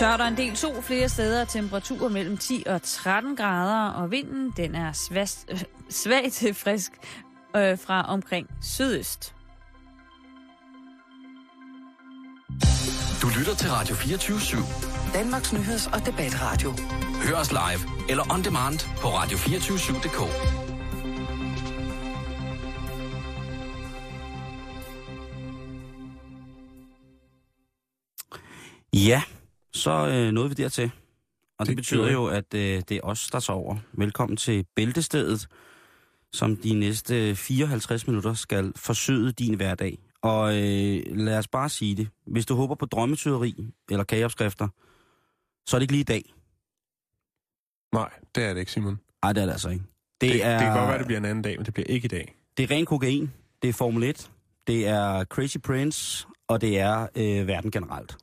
Tørt og en del sol flere steder, temperaturer mellem 10 og 13 grader, og vinden den er svast, øh, svag til frisk øh, fra omkring sydøst. Du lytter til Radio 24-7. Danmarks Nyheds- og Debatradio. Hør os live eller on demand på radio247.dk. Ja, så øh, nåede vi dertil. Og det, Det betyder jo, at øh, det er os, der sover. Velkommen til Bæltestedet, som de næste 54 minutter skal forsøge din hverdag. Og øh, lad os bare sige det. Hvis du håber på drømmetyderi eller kageopskrifter, så er det ikke lige i dag. Nej, det er det ikke, Simon. Nej, det er det altså ikke. Det, det, er, det kan godt være, det bliver en anden dag, men det bliver ikke i dag. det er ren kokain, det er Formel 1, det er Crazy Prince, og det er øh, verden generelt.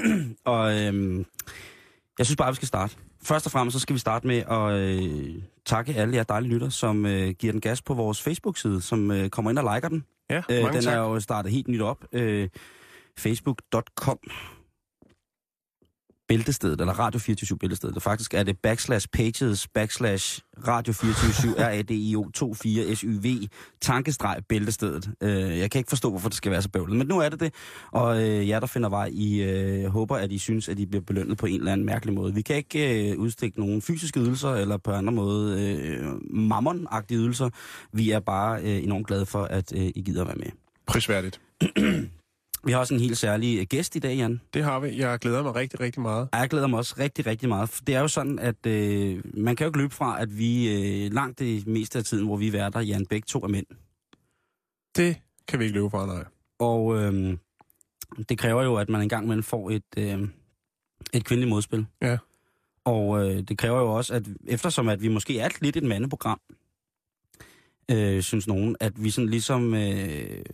Og øh, jeg synes bare, vi skal starte. Først og fremmest så skal vi starte med at øh, takke alle jer dejlige lytter, som øh, giver den gas på vores Facebook-side, som øh, kommer ind og liker den. Ja, Øh, den tak. er jo startet helt nyt op. Øh, Facebook.com Bæltestedet, eller Radio 24 Bæltestedet. Faktisk er det backslash pages, backslash Radio 24 R-A-D-I-O 24 S-Y-V, tankestreg Bæltestedet. Øh, jeg kan ikke forstå, hvorfor det skal være så bøvlet, men nu er det det. Og øh, jer, der finder vej, I øh, håber, at I synes, at I bliver belønnet på en eller anden mærkelig måde. Vi kan ikke øh, udstikke nogen fysiske ydelser, eller på anden måde øh, mammon-agtige ydelser. Vi er bare øh, enormt glade for, at øh, I gider være med. Prisværdigt. Vi har også en helt særlig øh, gæst i dag, Jan. Det har vi. Jeg glæder mig rigtig, rigtig meget. Jeg glæder mig også rigtig, rigtig meget. For Det er jo sådan, at øh, man kan jo ikke løbe fra, at vi øh, langt det meste af tiden, hvor vi er værter, Jan, begge to er mænd. Det kan vi ikke løbe fra, nej. Og øh, det kræver jo, at man engang imellem får et, øh, et kvindeligt modspil. Ja. Og øh, det kræver jo også, at eftersom at vi måske er lidt et mandeprogram, øh, synes nogen, at vi sådan ligesom øh,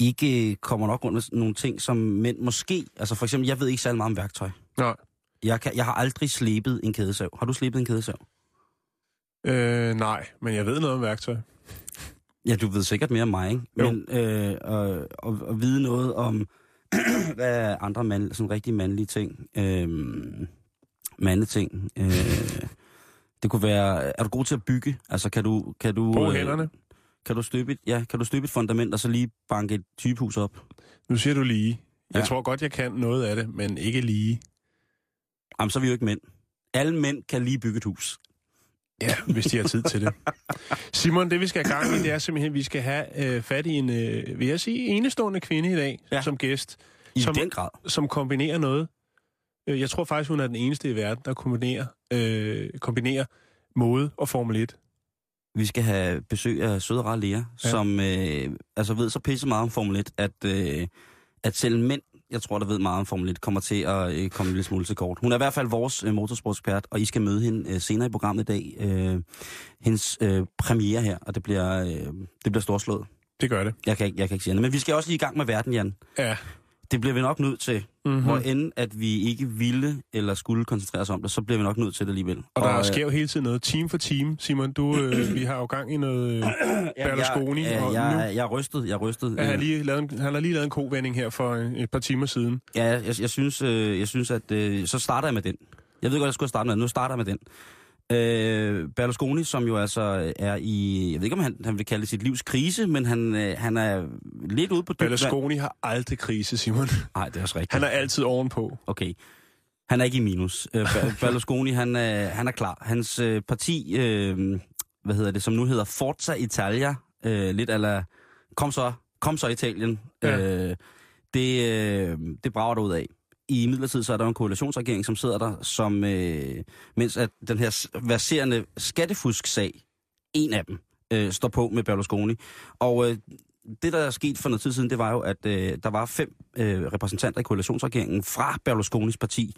ikke kommer nok rundt med nogle ting, som mænd måske... Altså for eksempel, jeg ved ikke særlig meget om værktøj. Nej. Jeg, kan, jeg har aldrig slebet en kædesav. Har du slebet en kædesav? Øh, nej, men jeg ved noget om værktøj. Ja, du ved sikkert mere end mig, ikke? Jo. Men øh, at, at, at vide noget om, hvad er andre mand, sådan rigtig mandlige ting, øh, mandeting. Øh, det kunne være, er du god til at bygge? Altså, kan du... Kan du Brug øh, hænderne. Kan du, støbe et, ja, kan du støbe et fundament, og så lige banke et typehus op? Nu siger du lige. Jeg Ja. tror godt, jeg kan noget af det, men ikke lige. Jamen, så er vi jo ikke mænd. Alle mænd kan lige bygge et hus. Ja, hvis de har tid til det. Simon, det vi skal have gang i, det er simpelthen, at vi skal have øh, fat i en, øh, vil jeg sige, enestående kvinde i dag Ja. ja. som gæst, I Som- den grad. som kombinerer noget. Øh, Jeg tror faktisk, hun er den eneste i verden, der kombinerer, øh, kombinerer mode og Formel 1. Vi skal have besøg af søde rare Lea, ja. Som øh, altså ved så pisse meget om Formel 1, at, øh, at selv mænd, jeg tror, der ved meget om Formel 1, kommer til at øh, komme en lille smule til kort. Hun er i hvert fald vores øh, motorsportsekspert, og I skal møde hende øh, senere i programmet i dag. Øh, hendes øh, premiere her, og det bliver, øh, det bliver storslået. Det gør det. Jeg kan, ikke- jeg kan ikke sige andet. Men vi skal også lige i gang med verden, Jan. Ja. Det bliver vi nok nødt til. Mm-hmm. Mm. Hvor end at vi ikke ville eller skulle koncentrere os om det, så bliver vi nok nødt til det alligevel. Og der øh, sker jo hele tiden noget, team for team. Simon, du, øh, vi har jo gang i noget... Øh, Berlusconi, Jeg, og jeg, nu- jeg, jeg er rystet, jeg er rystet. han, har Øh, lige lavet en, han har lige lavet en kovending her for øh, et par timer siden. Ja, jeg, jeg, synes, øh, jeg synes, at øh, så starter jeg med den. Jeg ved godt, jeg skulle have startet med den. Nu starter jeg med den. Øh, Berlusconi, som jo altså er i, jeg ved ikke, om han, han vil kalde det sit livs krise, men han, øh, han er lidt ude på dybt vand. Berlusconi har aldrig krise, Simon. Nej, det er også rigtigt. Han er altid ovenpå. Okay. Han er ikke i minus. Øh, Ber- Berlusconi, han, er, han er klar. Hans øh, parti, øh, hvad hedder det, som nu hedder Forza Italia, øh, lidt eller kom så, kom så Italien, Ja. øh, det, øh, det brager der ud af. I midlertid så er der en koalitionsregering, som sidder der, som øh, mens at den her verserende skattefusk-sag, en af dem, øh, står på med Berlusconi. Og øh, det, der er sket for noget tid siden, det var jo, at øh, der var fem øh, repræsentanter i koalitionsregeringen fra Berlusconis parti.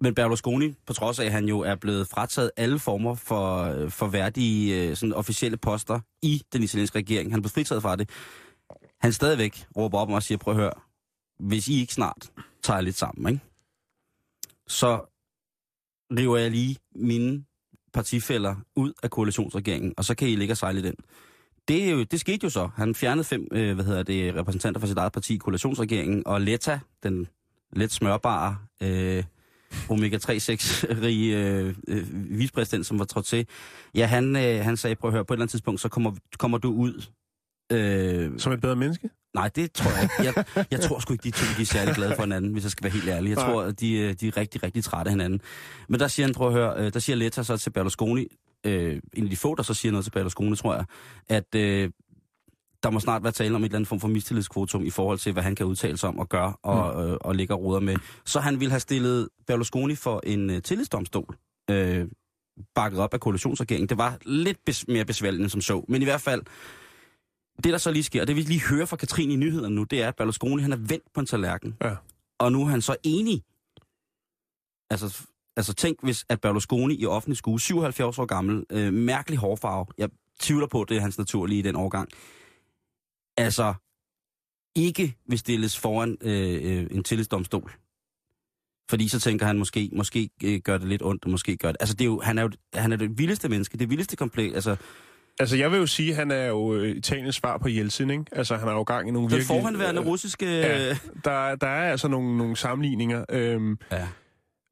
Men Berlusconi, på trods af, at han jo er blevet frataget alle former for, øh, for værdige øh, sådan officielle poster i den italienske regering, han blev fritaget fra det, han stadigvæk råber op og siger, prøv at høre, hvis I ikke snart tager jeg lidt sammen, ikke? så river jeg lige mine partifælder ud af koalitionsregeringen, og så kan I ligge og sejle i den. Det, er jo, det skete jo så. Han fjernede fem øh, hvad hedder det, repræsentanter fra sit eget parti i koalitionsregeringen, og Letta, den let smørbare, øh, omega-3-6-rige øh, øh, vicepræsident, som var trådt til, ja, han, øh, han sagde, prøv at høre, på et eller andet tidspunkt, så kommer, kommer du ud Øh, Som et bedre menneske? nej, det tror jeg ikke. Jeg, jeg tror sgu ikke, de to de er særlig glade for hinanden, hvis jeg skal være helt ærlig. Jeg Nej. tror, at de, øh, de er rigtig, rigtig trætte af hinanden. Men der siger han, prøv at høre, øh, der siger Letta så til Berlusconi, øh, en af de få, der så siger noget til Berlusconi, tror jeg, at øh, der må snart være tale om et eller andet form for mistillidskvotum i forhold til, hvad han kan udtale sig om og gøre og, Mm. øh, og ligge og ruder med. Så han ville have stillet Berlusconi for en øh, tillidsdomstol, øh, bakket op af koalitionsregeringen. Det var lidt bes- mere besværligt end som så, men i hvert fald, det der så lige sker, og det vi lige hører fra Katrine i nyhederne nu, det er, at Berlusconi han er vendt på en tallerken. Ja. Og nu er han så enig. Altså, altså tænk, hvis at Berlusconi i offentlig skue, 77 år gammel, øh, mærkelig hårfarve, jeg tvivler på, det er hans naturlige i den årgang, altså ikke vil stilles foran øh, øh, en tillidsdomstol. Fordi så tænker han måske, måske øh, gør det lidt ondt, og måske gør det. Altså det er jo, han er jo han er det vildeste menneske, det vildeste komplet. Altså, Altså, jeg vil jo sige, at han er jo øh, Italiens svar på Jeltsin, ikke? Altså, han er jo gang i nogle den virkelig... forhåndværende øh, russiske... Ja, der, der er altså nogle, nogle sammenligninger. Øhm, ja.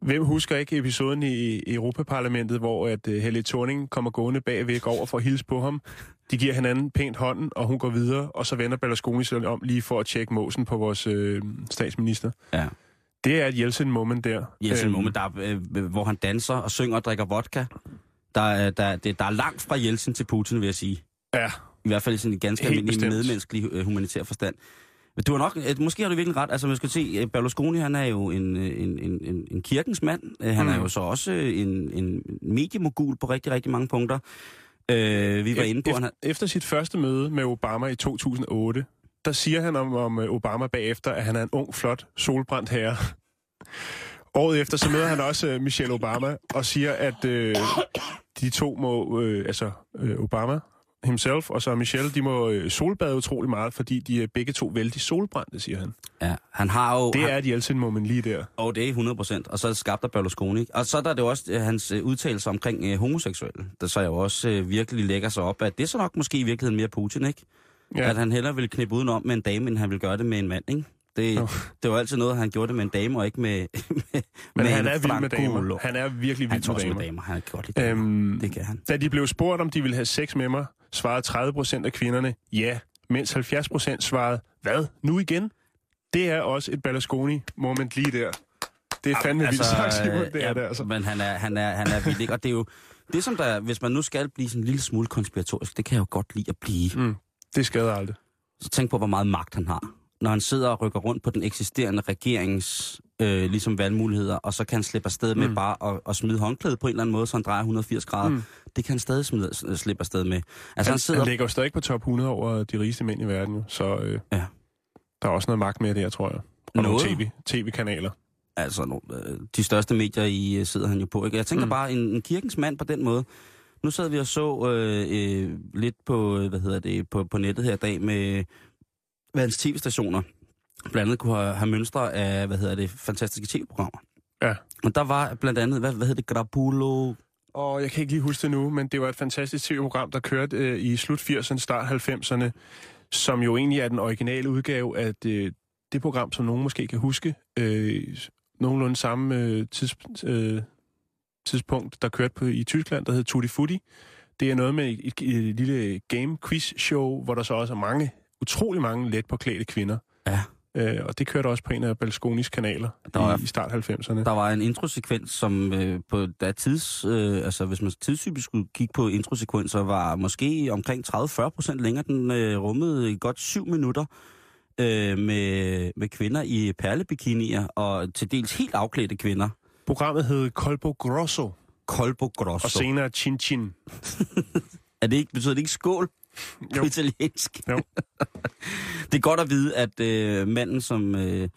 hvem husker ikke episoden i, i Europaparlamentet, hvor at uh, Helle Thorning kommer gående bagved, går over for at hilse på ham. De giver hinanden pænt hånden, og hun går videre, og så vender Berlusconi sig om lige for at tjekke måsen på vores øh, statsminister. ja. Det er et Jeltsin-moment der. Jensen Øhm, moment, der, er, øh, hvor han danser og synger og drikker vodka. Der, er- der, det, der er langt fra Jeltsin til Putin, vil jeg sige. Ja, I hvert fald i sådan en ganske Helt almindelig bestemt. medmenneskelig øh, humanitær forstand. Men du har nok, øh, måske har du virkelig ret. Altså, man skal se, øh, Berlusconi, han er jo en, en, en, en, en kirkens mand. Han Mm. er jo så også en, en mediemogul på rigtig, rigtig mange punkter. Øh, vi var inde på, efter, han efter sit første møde med Obama i 2008, der siger han om, om Obama bagefter, at han er en ung, flot, solbrændt herre. Året efter, så møder han også Michelle Obama og siger, at øh, de to må, øh, altså øh, Obama himself og så Michelle, de må øh, solbade utrolig meget, fordi de er begge to vældig solbrændte, siger han. ja, han har jo... Det han, er et Jeltsin-moment lige der. Og det er 100 procent. Og så er det skabt af Berlusconi. ikke? Og så er der det jo også øh, hans øh, udtalelser omkring øh, homoseksuelle, der så jo også øh, virkelig lægger sig op, at det er så nok måske i virkeligheden mere Putin, ikke? Ja, At han hellere vil knippe udenom med en dame, end han vil gøre det med en mand, ikke? Det, Jo. det var altid noget, han gjorde det med en dame, og ikke med, med, men med han er vild med damer. Han er virkelig vild med også med damer. damer. Han kan godt lide damer. Øhm, Det kan han. Da de blev spurgt, om de ville have sex med mig, svarede 30 procent af kvinderne ja, mens 70 procent svarede, hvad, nu igen? Det er også et Berlusconi-moment lige der. Det er fandme vildt sagt, Simon, det ja, er det altså. Men han er, han er, han er vild, ikke? Og det er jo... Det som der, hvis man nu skal blive sådan en lille smule konspiratorisk, det kan jeg jo godt lide at blive. Mm, det skader aldrig. Så tænk på, hvor meget magt han har. Når han sidder og rykker rundt på den eksisterende regerings øh, ligesom valgmuligheder, og så kan han slippe afsted med Mm. bare at, at smide håndklædet på en eller anden måde, så han drejer 180 grader. Mm. Det kan han stadig smide, s- slippe afsted med. Altså han, Han, sidder... han ligger jo stadig på top 100 over de rigeste mænd i verden, så øh, Ja. der er også noget magt med det tror jeg. Og Noget? nogle TV, TV-kanaler. Altså, no, øh, de største medier i øh, sidder han jo på. Ikke? Jeg tænker Mm. bare, en, en kirkens mand på den måde. Nu sad vi og så øh, øh, lidt på, øh, hvad hedder det, på, på nettet her i dag med hans tv-stationer. Blandt andet kunne have, have mønstre af, hvad hedder det, fantastiske tv-programmer. Ja. Og der var blandt andet, hvad, hvad hedder det, Grapulo... Og jeg kan ikke lige huske det nu, men det var et fantastisk tv-program, der kørte øh, i slut 80'erne, start 90'erne, som jo egentlig er den originale udgave af det, det program, som nogen måske kan huske. Øh, nogenlunde samme øh, tids, øh, tidspunkt, der kørte på, i Tyskland, der hed Tutti Frutti. Det er noget med et, et, et lille game-quiz-show, hvor der så også er mange, utrolig mange let påklædte kvinder. Ja. Øh, og det kørte også på en af Berlusconis kanaler Der var- i, i start 90'erne. Der var en introsekvens, som øh, på der tids, øh, altså hvis man tidstypisk skulle kigge på introsekvenser, var måske omkring 30-40 procent længere. Den øh, rummede i godt syv minutter øh, med, med kvinder i perlebikinier, og til dels helt afklædte kvinder. Programmet hed Colpo Grosso, Colpo og grosso. senere Chin Chin. Er det ikke, betyder det ikke skål på Jo. italiensk? Jo. det er godt at vide, at øh, manden, som, øh,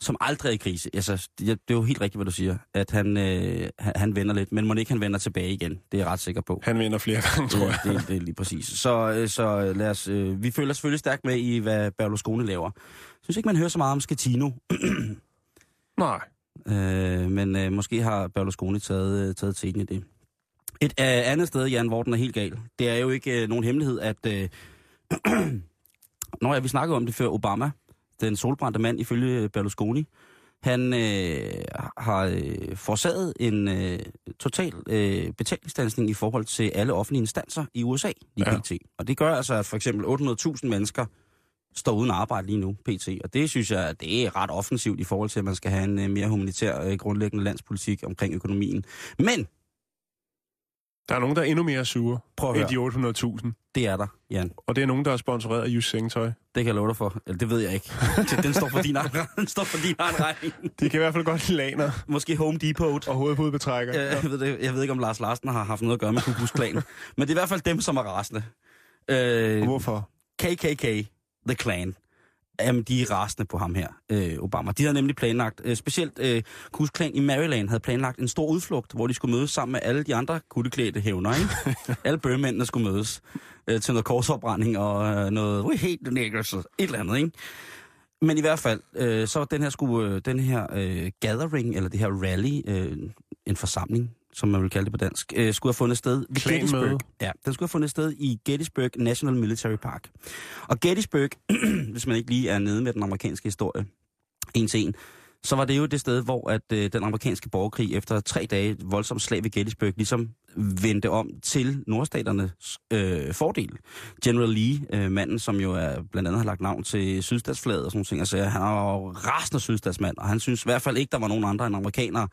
som aldrig er i krise, altså, det, det er jo helt rigtigt, hvad du siger, at han, øh, han, han vender lidt, men må ikke han vender tilbage igen. Det er jeg ret sikker på. Han vinder flere gange, tror jeg. det, det, det er lige præcis. Så, øh, så lad os, øh, vi følger selvfølgelig stærkt med i, hvad Berlusconi laver. Jeg synes ikke, man hører så meget om Schettino, Nej. øh, men øh, måske har Berlusconi taget, øh, taget teten i det. Et øh, andet sted, Jan, hvor den er helt gal, det er jo ikke øh, nogen hemmelighed, at... Øh, Nå ja, vi snakkede om det før Obama, den solbrændte mand ifølge Berlusconi, Han øh, har øh, forårsaget en øh, total øh, betalingsstandsning i forhold til alle offentlige instanser i USA lige Ja. pt. Og det gør altså, at for eksempel 800.000 mennesker står uden arbejde lige nu, pt. Og det synes jeg, det er ret offensivt i forhold til, at man skal have en øh, mere humanitær øh, grundlæggende landspolitik omkring økonomien. Men, Der er nogen, der er endnu mere sure prøv at end høre, de 800.000. det er der, Jan. Og det er nogen, der er sponsoreret af Jysk Sengetøj. Det kan jeg love dig for. Eller det ved jeg ikke. Det- Den står for din egen, den står for din egen regning. De kan i hvert fald godt lide laner Måske Home Depot. og hovedpudbetrækker. Ja, jeg, ved det, jeg ved ikke, om Lars Larsen har haft noget at gøre med Ku Klux Klan. Men det er i hvert fald dem, som er rasende. Øh, Hvorfor? KKK, The Klan, jamen, de er rasende på ham her, øh, Obama. De havde nemlig planlagt, øh, specielt øh, Ku Klux Klan i Maryland havde planlagt en stor udflugt, hvor de skulle mødes sammen med alle de andre kutteklædte hævner, ikke? alle bøgemændene skulle mødes øh, til noget korsopbrænding og øh, noget, the niggers, et eller andet, ikke? Men i hvert fald, øh, så var den her, skulle, øh, den her øh, gathering, eller det her rally, øh, en forsamling, som man vil kalde det på dansk, øh, skulle have fundet sted Klanmøde. Gettysburg. Ja, den skulle have fundet sted i Gettysburg National Military Park. Og Gettysburg, hvis man ikke lige er nede med den amerikanske historie, en til en, så var det jo det sted, hvor at øh, den amerikanske borgerkrig efter tre dage voldsomt slag ved Gettysburg ligesom vendte om til nordstaternes øh, fordel. General Lee, øh, manden, som jo er, blandt andet har lagt navn til sydstatsflaget og sådan nogle ting, altså, han er jo rasende sydstatsmand, og han synes i hvert fald ikke, der var nogen andre end amerikanere.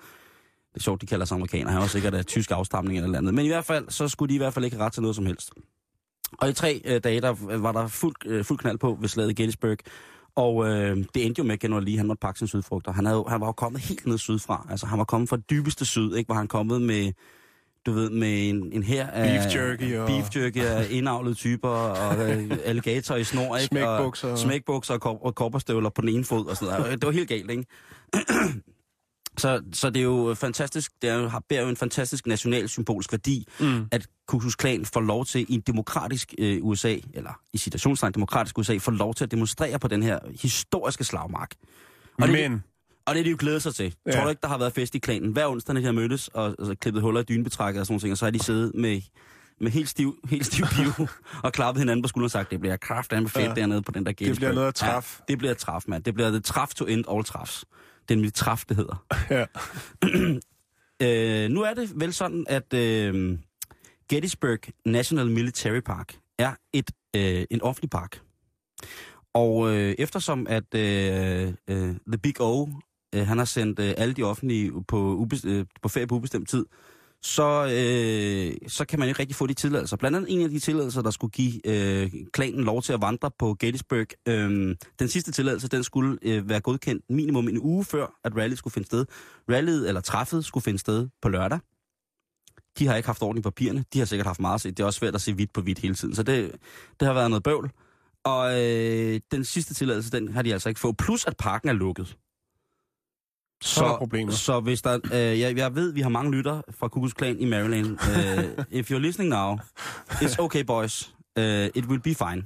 Det er sjovt, de kalder sig amerikanere. Han var sikkert af tysk afstamning eller andet. Men i hvert fald, så skulle de i hvert fald ikke have ret til noget som helst. Og i tre øh, dage, der var der fuld, øh, fuld knald på ved slaget Gettysburg. Og øh, det endte jo med, at General Lee, han måtte pakke sine sydfrugter. Han, havde, han var jo kommet helt ned sydfra. Altså, han var kommet fra det dybeste syd, ikke? Hvor han kommet med, du ved, med en, en her af... Beef jerky og- Beef jerky af indavlede typer, og øh, alligator i snor, ikke? Smækbukser. Og, smækbukser og, kop- og kopperstøvler på den ene fod, og sådan noget. Det var helt galt, ikke? Så, så det er jo fantastisk, det er har, bærer jo en fantastisk national symbolsk værdi, Mm. at Ku Klux Klan får lov til i en demokratisk øh, USA, eller i citationstegn demokratisk USA, får lov til at demonstrere på den her historiske slagmark. Og det, Men, og det er de jo glædet sig til. Ja. Tror du ikke, der har været fest i klanen? Hver onsdag, når de har mødtes og, og klippet huller i dynebetrækket og sådan nogle ting, og så har de siddet med, med helt stiv, helt stiv piv og klappet hinanden på skulderen og sagt, det bliver kraftedeme fedt ja. Dernede på den der det bliver Gettysburg." noget at træffe. Ja, det bliver et træf, mand. Det bliver the træf to end all træfs. Det er nemlig træf, det hedder. Ja. Øh, nu er det vel sådan, at øh, Gettysburg National Military Park er et øh, en offentlig park. Og øh, eftersom at øh, øh, The Big O, øh, han har sendt øh, alle de offentlige på, ubes- øh, på ferie på ubestemt tid, så, øh, så kan man ikke rigtig få de tilladelser. Blandt andet en af de tilladelser, der skulle give øh, klanen lov til at vandre på Gettysburg. Øh, den sidste tilladelse, den skulle øh, være godkendt minimum en uge før, at rallyet skulle finde sted. Rallyet, eller træffet, skulle finde sted på lørdag. De har ikke haft orden i papirerne. De har sikkert haft meget at se. Det er også svært at se hvidt på hvidt hele tiden. Så det, det har været noget bøvl. Og øh, den sidste tilladelse, den har de altså ikke fået. Plus at parken er lukket. Så er der problemer. Så hvis der... Øh, jeg, jeg ved, vi har mange lytter fra Kukus Klan i Maryland. Uh, if you're listening now, it's okay, boys. Uh, it will be fine.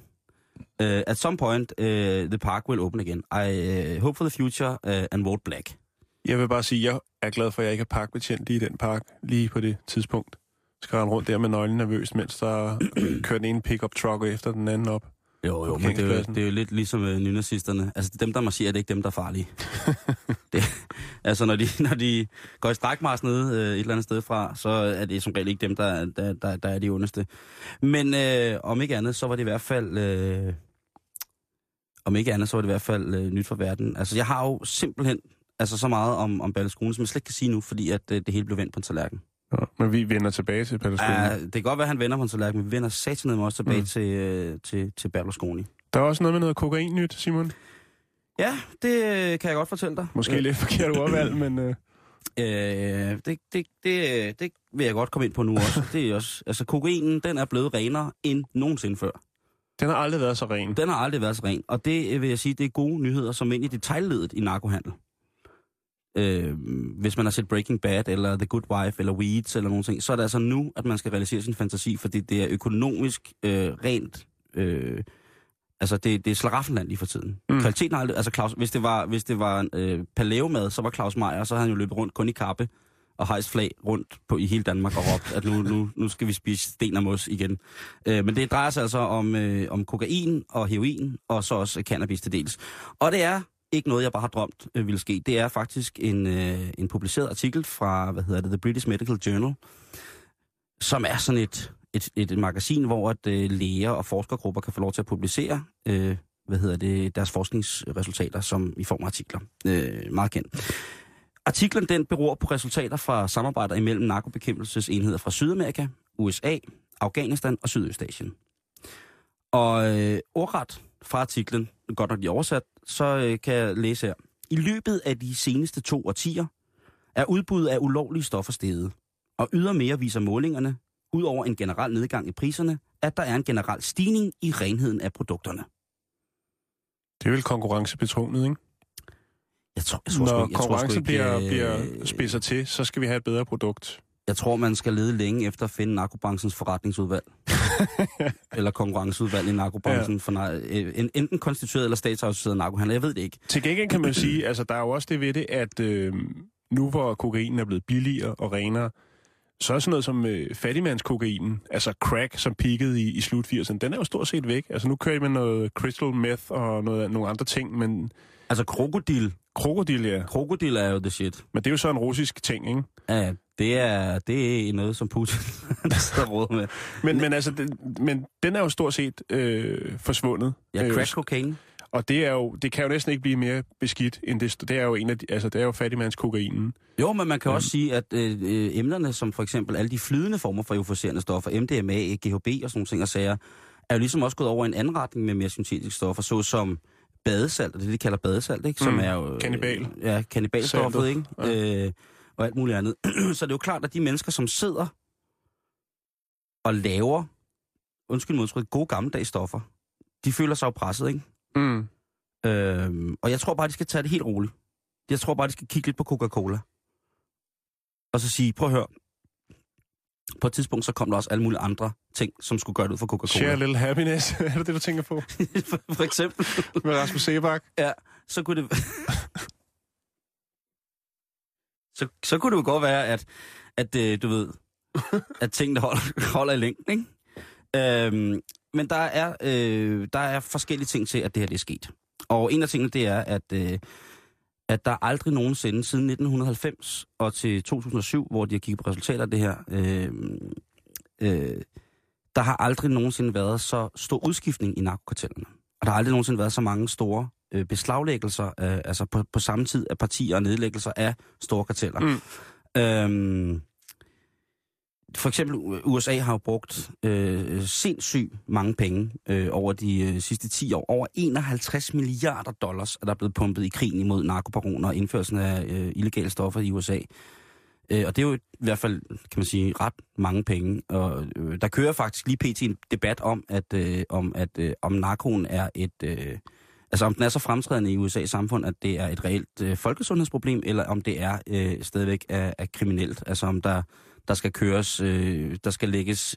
Uh, at some point, uh, the park will open again. I uh, hope for the future uh, and vote black. Jeg vil bare sige, at jeg er glad for, at jeg ikke er parkbetjent lige i den park, lige på det tidspunkt. Skal rende rundt der med nøglen nervøst, mens der kører den ene pickup truck efter den anden op. Jo, jo, men det er jo, det er jo lidt ligesom øh, nynazisterne. Altså, dem, der marcherer, det er ikke dem, der er farlige. det, altså, når de, når de går i strækmars nede øh, et eller andet sted fra, så er det som regel ikke dem, der, der, der, der er de ondeste. Men øh, om ikke andet, så var det i hvert fald... Øh, om ikke andet, så var det i hvert fald øh, nyt for verden. Altså, jeg har jo simpelthen altså, så meget om, om Berlusconi, som jeg slet ikke kan sige nu, fordi at øh, det hele blev vendt på en tallerken. Ja, men vi vender tilbage til Berlusconi. Ja, det kan godt være, at han vender på en tallerken, men vi vender satan også tilbage Mm. til, øh, til, til Berlusconi. Der er også noget med noget kokain nyt, Simon. Ja, det øh, kan jeg godt fortælle dig. Måske Øh, lidt forkert ordvalg, men øh, Øh, det, det, det, det vil jeg godt komme ind på nu også. Det er også altså, kokainen, den er blevet renere end nogensinde før. den har aldrig været så ren. Den har aldrig været så ren. Og det øh, vil jeg sige, det er gode nyheder, som ind i detaljledet i narkohandel. Øh, hvis man har set Breaking Bad, eller The Good Wife, eller Weeds, eller nogen ting, så er det altså nu, at man skal realisere sin fantasi, fordi det er økonomisk øh, rent... Øh, altså, det, det er slaraffenland lige for tiden. Mm. Kvaliteten har aldrig... Altså, Claus, hvis det var, hvis det var øh, palæomad, så var Claus Meier, så havde han jo løbet rundt kun i kappe og hejst flag rundt på, i hele Danmark og råbt, at nu, nu, nu skal vi spise sten og mos igen. Øh, men det drejer sig altså om, øh, om kokain og heroin, og så også cannabis til dels. Og det er ikke noget, jeg bare har drømt øh, ville ske. Det er faktisk en, øh, en publiceret artikel fra, hvad hedder det, The British Medical Journal, som er sådan et, et, et, et magasin, hvor at, øh, læger og forskergrupper kan få lov til at publicere øh, hvad hedder det, deres forskningsresultater som i form af artikler. Øh, meget kendt. Artiklen den beror på resultater fra samarbejder imellem narkobekæmpelsesenheder fra Sydamerika, USA, Afghanistan og Sydøstasien. Og øh, ordret fra artiklen, godt nok de oversat, så øh, kan jeg læse her. I løbet af de seneste to årtier er udbuddet af ulovlige stoffer steget. Og ydermere viser målingerne, ud over en generel nedgang i priserne, at der er en generel stigning i renheden af produkterne. Det er vel konkurrencebetronet, ikke? Jeg tror, jeg tror, Når sgu, jeg tror konkurrence sgu ikke, bliver, øh, bliver spidser til, så skal vi have et bedre produkt. Jeg tror, man skal lede længe efter at finde narkobranchens forretningsudvalg. eller konkurrenceudvalg i narkobranchen. Ja. For, nar- øh, en- enten konstitueret eller statsautoriseret narkohandler. Jeg ved det ikke. Til gengæld kan man sige, altså der er jo også det ved det, at øh, nu hvor kokainen er blevet billigere og renere, så er sådan noget som øh, fattigmandskokainen, altså crack, som peakede i, i slut 80'erne, den er jo stort set væk. Altså nu kører I med noget crystal meth og noget, nogle andre ting, men Altså, krokodil. Krokodil, ja. Krokodil er jo the shit. Men det er jo så en russisk ting, ikke? Ja, det er, det er noget, som Putin der råder med. Men, men, altså, den, men den er jo stort set øh, forsvundet. Ja, Øh, crack cocaine. Og det, er jo, det kan jo næsten ikke blive mere beskidt, end det, det er jo en af de, altså det er jo fattigmandskokainen. Jo, men man kan også sige, at øh, øh, emnerne, som for eksempel alle de flydende former for euforiserende stoffer, MDMA, GHB og sådan nogle ting og sager, er jo ligesom også gået over i en anden retning med mere syntetiske stoffer, såsom badesalt, og det de kalder badesalt, ikke? Som Mm, er jo... øh, kannibal. Ja, kannibalstoffet, ikke? Øh, og alt muligt andet. Så det er jo klart, at de mennesker, som sidder og laver, undskyld mig udtryk, gode gammeldags stoffer, de føler sig jo presset, ikke? Mm. Øhm, og jeg tror bare, de skal tage det helt roligt. Jeg tror bare, de skal kigge lidt på Coca-Cola. Og så sige, prøv at høre. På et tidspunkt, så kom der også alle mulige andre ting, som skulle gøre det ud for Share a Coca-Cola. little happiness, er det det, du tænker på? for, for eksempel, Med Rasmus Sebak? ja, så kunne det... så, så kunne det jo godt være, at, at øh, du ved, at tingene holder, holder i længden, ikke? Øhm, men der er, øh, der er forskellige ting til, at det her det er sket. Og en af tingene, det er, at, øh, at der aldrig nogensinde siden 1990 og til 2007, hvor de har kigget på resultater af det her, øh, øh, der har aldrig nogensinde været så stor udskiftning i narkokartellerne. Og der har aldrig nogensinde været så mange store øh, beslaglæggelser, øh, altså på, på samme tid af partier og nedlæggelser af store karteller. Mm. Øhm, for eksempel USA har jo brugt øh, sindssygt mange penge øh, over de øh, sidste 10 år. Over 51 milliarder dollars er der blevet pumpet i krigen imod narkobaroner og indførelsen af øh, illegale stoffer i USA. Øh, og det er jo i hvert fald, kan man sige, ret mange penge. Og øh, der kører faktisk lige pt. en debat om, at, øh, om, at øh, om narkoen er et... Øh, altså om den er så fremtrædende i USA's samfund, at det er et reelt øh, folkesundhedsproblem, eller om det er øh, stadigvæk er, er kriminelt. Altså om der, der skal køres, øh, der skal lægges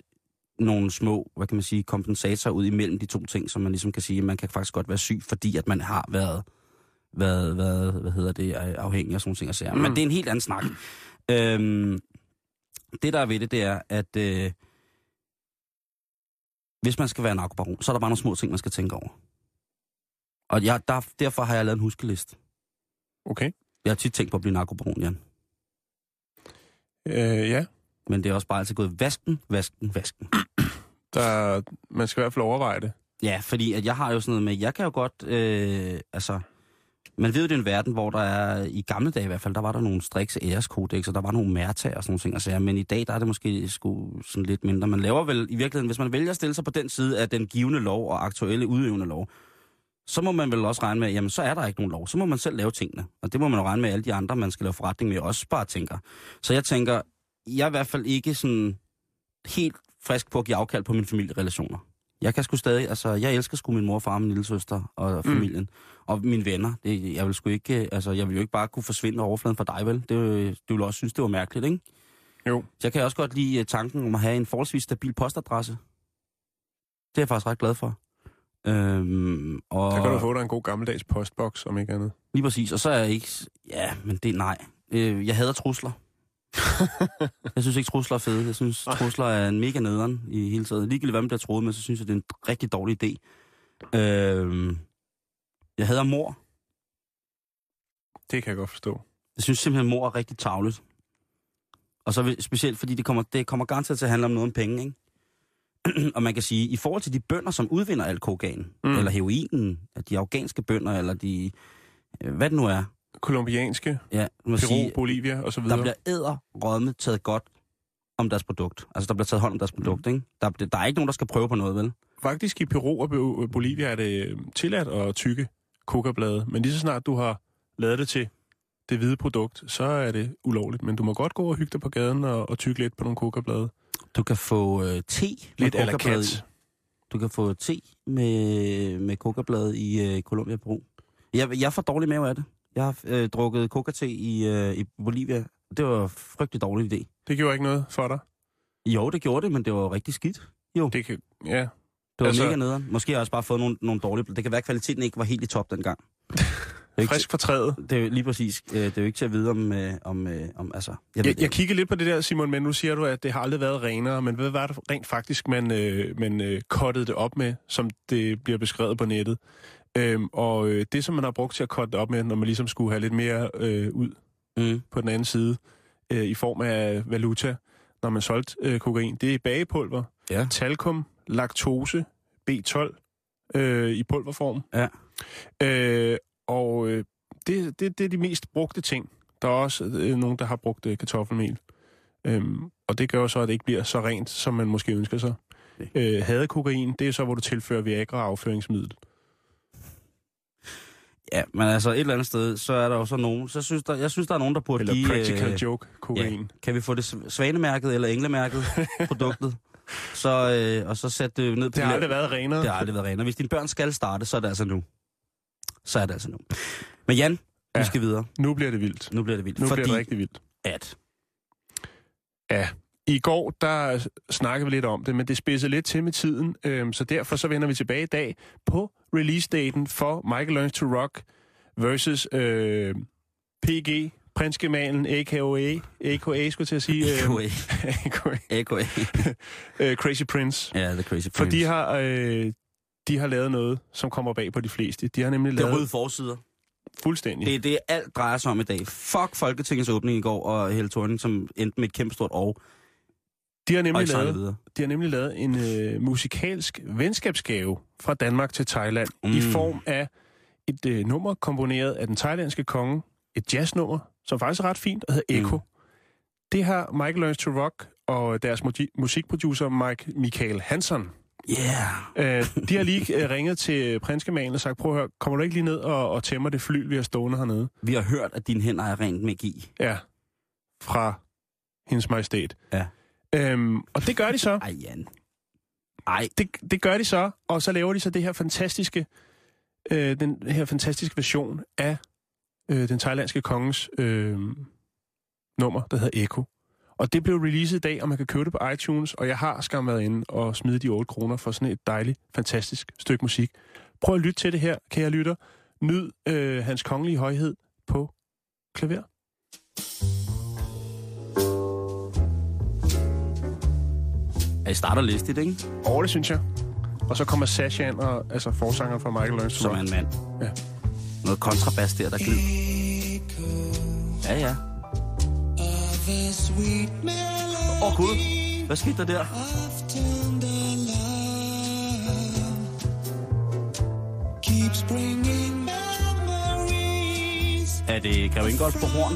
nogle små, hvad kan man sige, kompensatorer ud imellem de to ting, så man ligesom kan sige, at man kan faktisk godt være syg, fordi at man har været, været, været hvad hedder det, afhængig af sådan nogle ting og sager. Mm. Men det er en helt anden snak. Øhm, det der er ved det, det er, at øh, hvis man skal være narkobaron, så er der bare nogle små ting, man skal tænke over. Og jeg, der, derfor har jeg lavet en huskeliste. Okay. Jeg har tit tænkt på at blive narkobaron, Jan. Øh, ja, Men det er også bare altid gået vasken, vasken, vasken. der, man skal i hvert fald overveje det. Ja, fordi at jeg har jo sådan noget med, jeg kan jo godt, øh, altså, man ved jo, det er en verden, hvor der er, i gamle dage i hvert fald, der var der nogle strikse æreskodex, og der var nogle mærtager og sådan nogle ting, altså, men i dag, der er det måske sgu sådan lidt mindre. Man laver vel i virkeligheden, hvis man vælger at stille sig på den side af den givende lov og aktuelle udøvende lov, så må man vel også regne med, jamen så er der ikke nogen lov, så må man selv lave tingene. Og det må man jo regne med, at alle de andre, man skal lave forretning med, også bare tænker. Så jeg tænker, jeg er i hvert fald ikke sådan helt frisk på at give afkald på mine familierelationer. Jeg kan sgu stadig, altså, jeg elsker sgu min mor, far, min lille søster og familien. Mm. Og mine venner. Det, jeg vil sgu ikke, altså, jeg vil jo ikke bare kunne forsvinde overfladen for dig, vel? Det, du vil også synes, det var mærkeligt, ikke? Jo. Så jeg kan også godt lide øh, tanken om at have en forholdsvis stabil postadresse. Det er jeg faktisk ret glad for. Øhm, og Der kan du få dig en god gammeldags postboks, om ikke andet. Lige præcis. Og så er jeg ikke... Ja, men det nej. Øh, jeg hader trusler. Jeg synes ikke, trusler er fede. Jeg synes, trusler er en mega nederen i hele tiden. Ligegyldigt hvad man bliver troet med, så synes jeg, det er en rigtig dårlig idé. Øh, jeg hader mor. Det kan jeg godt forstå. Jeg synes simpelthen, mor er rigtig tavlet. Og så vil- specielt, fordi det kommer, det kommer garanteret til at handle om noget om penge, ikke? og man kan sige, i forhold til de bønder, som udvinder alt kokain, Mm. mm. eller heroinen, de afghanske bønder, eller de, øh, hvad det nu er, Kolumbianske, ja, Peru, sige, Bolivia og så der videre. bliver æder rødme taget godt om deres produkt. Altså, der bliver taget hånd om deres produkt, ikke? Der, der er ikke nogen, der skal prøve på noget, vel? Faktisk i Peru og Bo- Bolivia er det øh, tilladt at tykke kokablade, men lige så snart du har lavet det til det hvide produkt, så er det ulovligt. Men du må godt gå og hygge dig på gaden og, og tykke lidt på nogle kokablade. Du kan få øh, te med Lidt i. kat. Du kan få te med, med kokablade i øh, Colombia Peru. Jeg, jeg får dårlig mave af det. Jeg har øh, drukket kokate i, øh, i Bolivia. Det var en frygtelig dårlig idé. Det gjorde ikke noget for dig. Jo, det gjorde det, men det var rigtig skidt. Det kan, ja. Det var Altså- mega nederen. Måske har jeg også bare fået nogle, nogle dårlige... Det kan være, at kvaliteten ikke var helt i top dengang. Ikke, Frisk fra træet. det er jo lige præcis. øh, Det er jo ikke til at vide om... øh, om, øh, om altså, jeg, Jeg, jeg kigger lidt på det der, Simon, men nu siger du, at det har aldrig været renere. Men hvad var det rent faktisk, man, øh, man øh, kottede det op med, som det bliver beskrevet på nettet? Øhm, og øh, det, som man har brugt til at kotte det op med, når man ligesom skulle have lidt mere øh, ud Mm. på den anden side, øh, i form af valuta, når man solgte øh, kokain, det er bagepulver, Ja. talkum, laktose, B12 øh, i pulverform. Ja. Øh, og øh, det, det, det er de mest brugte ting. Der er også øh, nogen, der har brugt øh, kartoffelmel. Øhm, og det gør jo så, at det ikke bliver så rent, som man måske ønsker sig. Okay. Øh, hadekokain, det er så, hvor du tilfører Viagra og afføringsmiddel. Ja, men altså et eller andet sted, så er der jo så nogen... Så synes der, jeg synes, der er nogen, der burde Eller give... practical øh, joke kokain. Kan vi få det svanemærket eller englemærket, produktet? Så, øh, og så sætte det ned på... Det har aldrig været renere. Det har aldrig været rent. Og hvis dine børn skal starte, så er det altså nu. Så er det altså nu. Men Jan, ja. Ja. vi skal videre. Nu bliver det vildt. Nu bliver det vildt. Nu fordi bliver det rigtig vildt. at... Ja. I går, der snakkede vi lidt om det, men det spidsede lidt til med tiden, øhm, så derfor så vender vi tilbage i dag på release-daten for Michael Learns to Rock versus øh, PG, Prinsgemalen, AKA, AKA skulle til at sige, øh, AKA. AKA, AKA. øh, Crazy Prince. Ja, The Crazy For Prince. de har, øh, de har lavet noget, som kommer bag på de fleste. De har nemlig Det lavet røde forsider. fuldstændig. Det er det, alt drejer sig om i dag. Fuck Folketingets åbning i går, og Helle Thorning, som endte med et kæmpestort år. De har nemlig lavet, de har nemlig lavet en øh, musikalsk venskabsgave fra Danmark til Thailand mm. i form af et øh, nummer komponeret af den thailandske konge. Et jazznummer, som faktisk er ret fint, og hedder Echo. Mm. Det har Michael Learns to Rock og deres mu- musikproducer Mike Michael Hansen. Yeah. Øh, de har lige øh, ringet til prinskemalen og sagt, prøv at høre, kommer du ikke lige ned og, og tæmmer det fly, vi har stående hernede? Vi har hørt, at dine hænder er rent magi. Ja, fra hendes majestæt. Ja. Øhm, og det gør de så. Ej, Jan. Ej, det, det gør de så, og så laver de så det her fantastiske, øh, den her fantastiske version af øh, den thailandske kongens øh, nummer, der hedder Echo. Og det blev releaset i dag, og man kan købe det på iTunes, og jeg har skam været inde og smide de 8 kroner for sådan et dejligt, fantastisk stykke musik. Prøv at lytte til det her, kære lytter. Nyd øh, hans kongelige højhed på klaver. Ja, I starter listigt, ikke? Og det synes jeg. Og så kommer Sasha ind, og, altså forsanger fra Michael Learns to Som er en mand. Ja. Noget kontrabas der, der glider. Ja, ja. Åh, oh, Gud. Hvad skete der der? Er det Grev Ingolf på horn?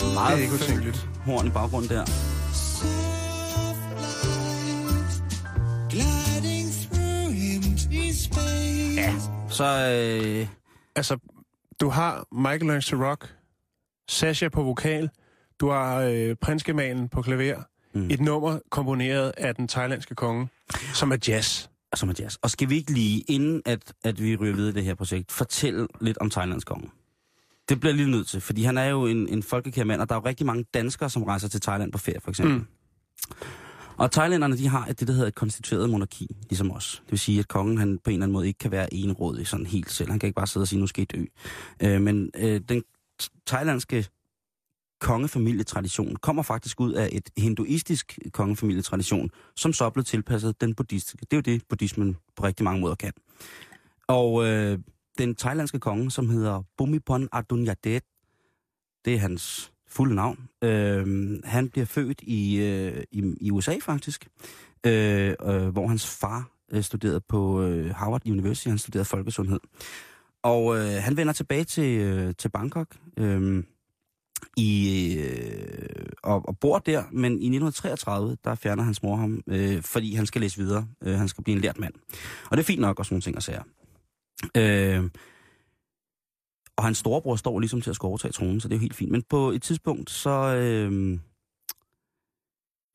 Det Meget er ikke utænkeligt. Horn i baggrunden der. Ja, så øh, Altså, du har Michael Learns to Rock, Sasha på vokal, du har øh, prinsgemalen på klaver, mm. et nummer komponeret af den thailandske konge, som er jazz. som er jazz. Og skal vi ikke lige, inden at, at vi ryger videre i det her projekt, fortælle lidt om Thailands konge? Det bliver jeg lige nødt til, fordi han er jo en, en folkekær mand, og der er jo rigtig mange danskere, som rejser til Thailand på ferie, for eksempel. Mm. Og thailænderne, de har et, det, der hedder et konstitueret monarki, ligesom os. Det vil sige, at kongen han på en eller anden måde ikke kan være enrådig sådan helt selv. Han kan ikke bare sidde og sige, nu skal I dø. Øh, men øh, den thailandske kongefamilietradition kommer faktisk ud af et hinduistisk kongefamilietradition, som så blevet tilpasset den buddhistiske. Det er jo det, buddhismen på rigtig mange måder kan. Og øh, den thailandske konge, som hedder Bumipon Adunyadet, det er hans fulde navn, øh, han bliver født i, øh, i, i USA faktisk, øh, øh, hvor hans far øh, studerede på øh, Harvard University, han studerede folkesundhed. Og øh, han vender tilbage til, øh, til Bangkok øh, i, øh, og, og bor der, men i 1933, der fjerner hans mor ham, øh, fordi han skal læse videre. Øh, han skal blive en lært mand. Og det er fint nok, og sådan nogle ting at sige. Øh, og hans storebror står ligesom til at skulle overtage tronen, så det er jo helt fint. Men på et tidspunkt, så... Øh,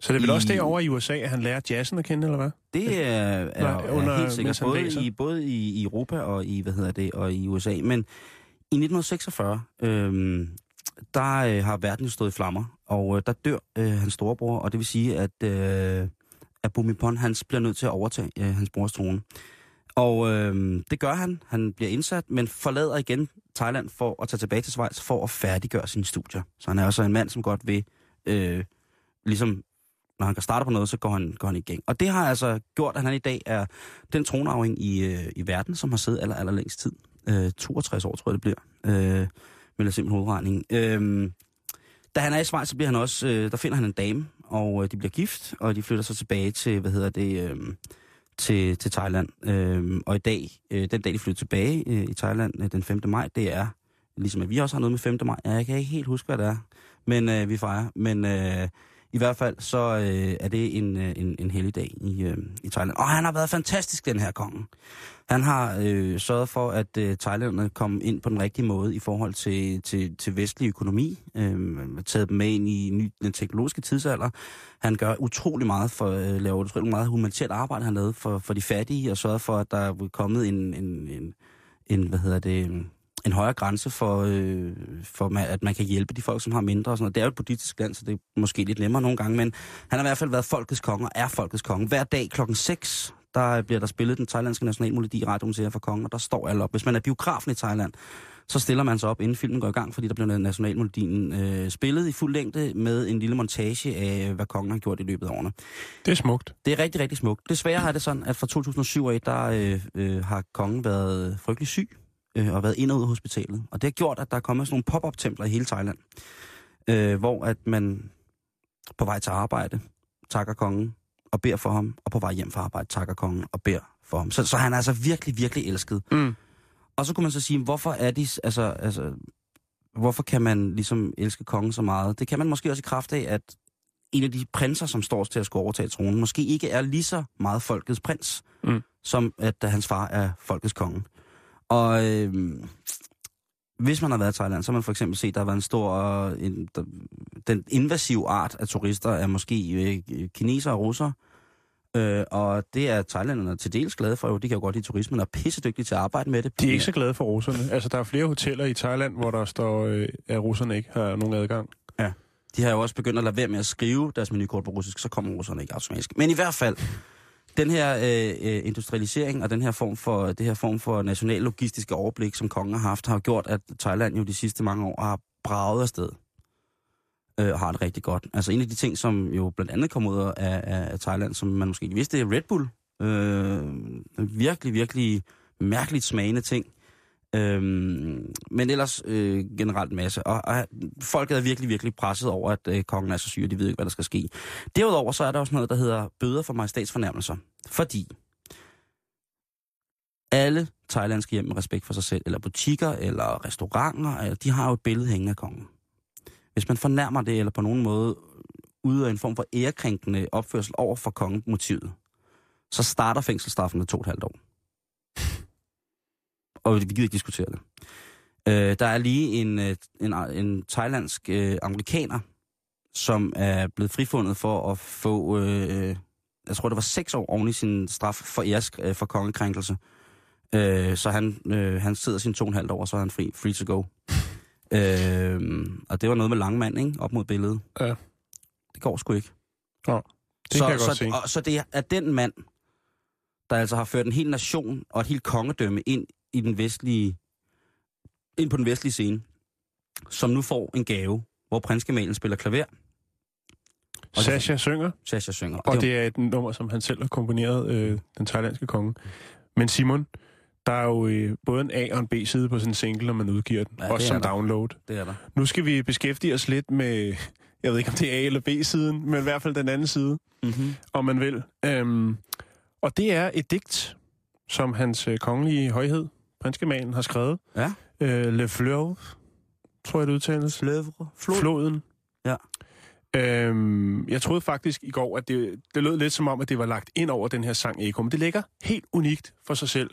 Så det er vel I- også derovre i USA, at han lærer jazzen at kende, eller hvad? Det er, er, Nej, er under- helt sikkert han både i, både i, Europa og i, hvad hedder det, og i USA. Men i 1946, øhm, der øh, har verden stået i flammer, og øh, der dør øh, hans storebror, og det vil sige, at, øh, at Bhumibol hans bliver nødt til at overtage øh, hans brors trone. Og øh, det gør han. Han bliver indsat, men forlader igen Thailand for at tage tilbage til Schweiz for at færdiggøre sine studier. Så han er også en mand, som godt vil, øh, ligesom når han kan starte på noget, så går han, går han i gang. Og det har altså gjort, at han i dag er den tronarving i, øh, i verden, som har siddet aller, aller længst tid. Øh, 62 år, tror jeg, det bliver. Øh, med simpel hovedregning. Øh, da han er i Schweiz, så bliver han også, øh, der finder han en dame, og øh, de bliver gift, og de flytter så tilbage til, hvad hedder det, øh, til, til Thailand. Øh, og i dag, øh, den dag de flyttede tilbage øh, i Thailand, øh, den 5. maj, det er, ligesom at vi også har noget med 5. maj, ja, jeg kan ikke helt huske, hvad det er, men øh, vi fejrer. Men øh, i hvert fald, så øh, er det en, øh, en, en heldig dag i, øh, i Thailand. Og han har været fantastisk, den her konge. Han har øh, sørget for, at øh, thailanderne kom ind på den rigtige måde i forhold til, til, til vestlig økonomi. Øh, taget dem med ind i ny, den teknologiske tidsalder. Han gør utrolig meget for, øh, laver utrolig meget humanitært arbejde, han lavede for, for de fattige, og sørget for, at der er kommet en, en, en, en hvad hedder det, en højere grænse for, øh, for at man kan hjælpe de folk, som har mindre. Og sådan noget. Det er jo et politisk land, så det er måske lidt nemmere nogle gange, men han har i hvert fald været folkets konge og er folkets konge. Hver dag klokken 6, der bliver der spillet den thailandske nationalmelodi i radiomuseet for kongen, og der står alle op. Hvis man er biografen i Thailand, så stiller man sig op, inden filmen går i gang, fordi der bliver nationalmelodien øh, spillet i fuld længde med en lille montage af, hvad kongen har gjort i løbet af årene. Det er smukt. Det er rigtig, rigtig smukt. Desværre har det sådan, at fra 2007 af, der øh, øh, har kongen været frygtelig syg øh, og været ind og ud af hospitalet. Og det har gjort, at der er kommet sådan nogle pop-up-templer i hele Thailand, øh, hvor at man på vej til arbejde takker kongen og beder for ham, og på vej hjem fra arbejde takker kongen og beder for ham. Så, så han er altså virkelig, virkelig elsket. Mm. Og så kunne man så sige, hvorfor er de, altså, altså, hvorfor kan man ligesom elske kongen så meget? Det kan man måske også i kraft af, at en af de prinser, som står til at skulle overtage tronen, måske ikke er lige så meget folkets prins, Mm. som at hans far er folkets konge. Og øh, hvis man har været i Thailand, så har man for eksempel set, at der har været en stor... En, der, den invasive art af turister er måske øh, kinesere og russere. Øh, og det er thailanderne til dels glade for, jo. De kan jo godt lide turismen og er pissedygtige til at arbejde med det. De er ikke så glade for russerne. Altså, der er flere hoteller i Thailand, hvor der står, øh, at russerne ikke har nogen adgang. De har jo også begyndt at lade være med at skrive deres menukort på russisk, så kommer russerne ikke automatisk. Men i hvert fald, den her øh, øh, industrialisering og den her form for, det her form for national logistiske overblik, som kongen har haft, har gjort, at Thailand jo de sidste mange år har braget afsted øh, og har det rigtig godt. Altså en af de ting, som jo blandt andet kommer ud af, af, af Thailand, som man måske ikke vidste, det er Red Bull. Øh, virkelig, virkelig mærkeligt smagende ting. Øhm, men ellers øh, generelt masse. Og, og folket er virkelig, virkelig presset over, at øh, kongen er så syg, og de ved ikke, hvad der skal ske. Derudover så er der også noget, der hedder bøder for majestatsfornærmelser. Fordi alle thailandske hjem med respekt for sig selv, eller butikker, eller restauranter, øh, de har jo et billede hængende af kongen. Hvis man fornærmer det, eller på nogen måde yder en form for ærekrænkende opførsel over for kongemotivet, så starter fængselsstraffen med to og et halvt år. Og vi gider ikke diskutere det. Øh, der er lige en, øh, en, en thailandsk øh, amerikaner, som er blevet frifundet for at få, øh, jeg tror det var seks år oven i sin straf for æres øh, for kongekrænkelse. Øh, så han, øh, han sidder sin to og en halvt år, så er han fri, free to go. øh, og det var noget med langmand, ikke? Op mod billedet. Ja. Det går sgu ikke. Nå, det så, kan jeg godt så, se. Og, så det er den mand, der altså har ført en hel nation og et helt kongedømme ind i den vestlige, ind på den vestlige scene, som nu får en gave, hvor prinsgemalen spiller klaver, og Sasha synger, Sasha synger. og det, det er et nummer, som han selv har komponeret, øh, den thailandske konge. Men Simon, Der er jo øh, både en A og en B-side på sådan en single, når man udgiver den. Ja, det også som der. download. Det er der. Nu skal vi beskæftige os lidt med, jeg ved ikke om det er A eller B-siden, men i hvert fald den anden side, Mm-hmm. om man vil. Øhm, og det er et digt, som hans øh, kongelige højhed, prinskemalen, har skrevet. Ja. Øh, Le Fleuve, tror jeg det udtales. Fløvre. Floden. Ja. Øhm, jeg troede faktisk i går, at det, det lød lidt som om, at det var lagt ind over den her sang Eko, men det ligger helt unikt for sig selv.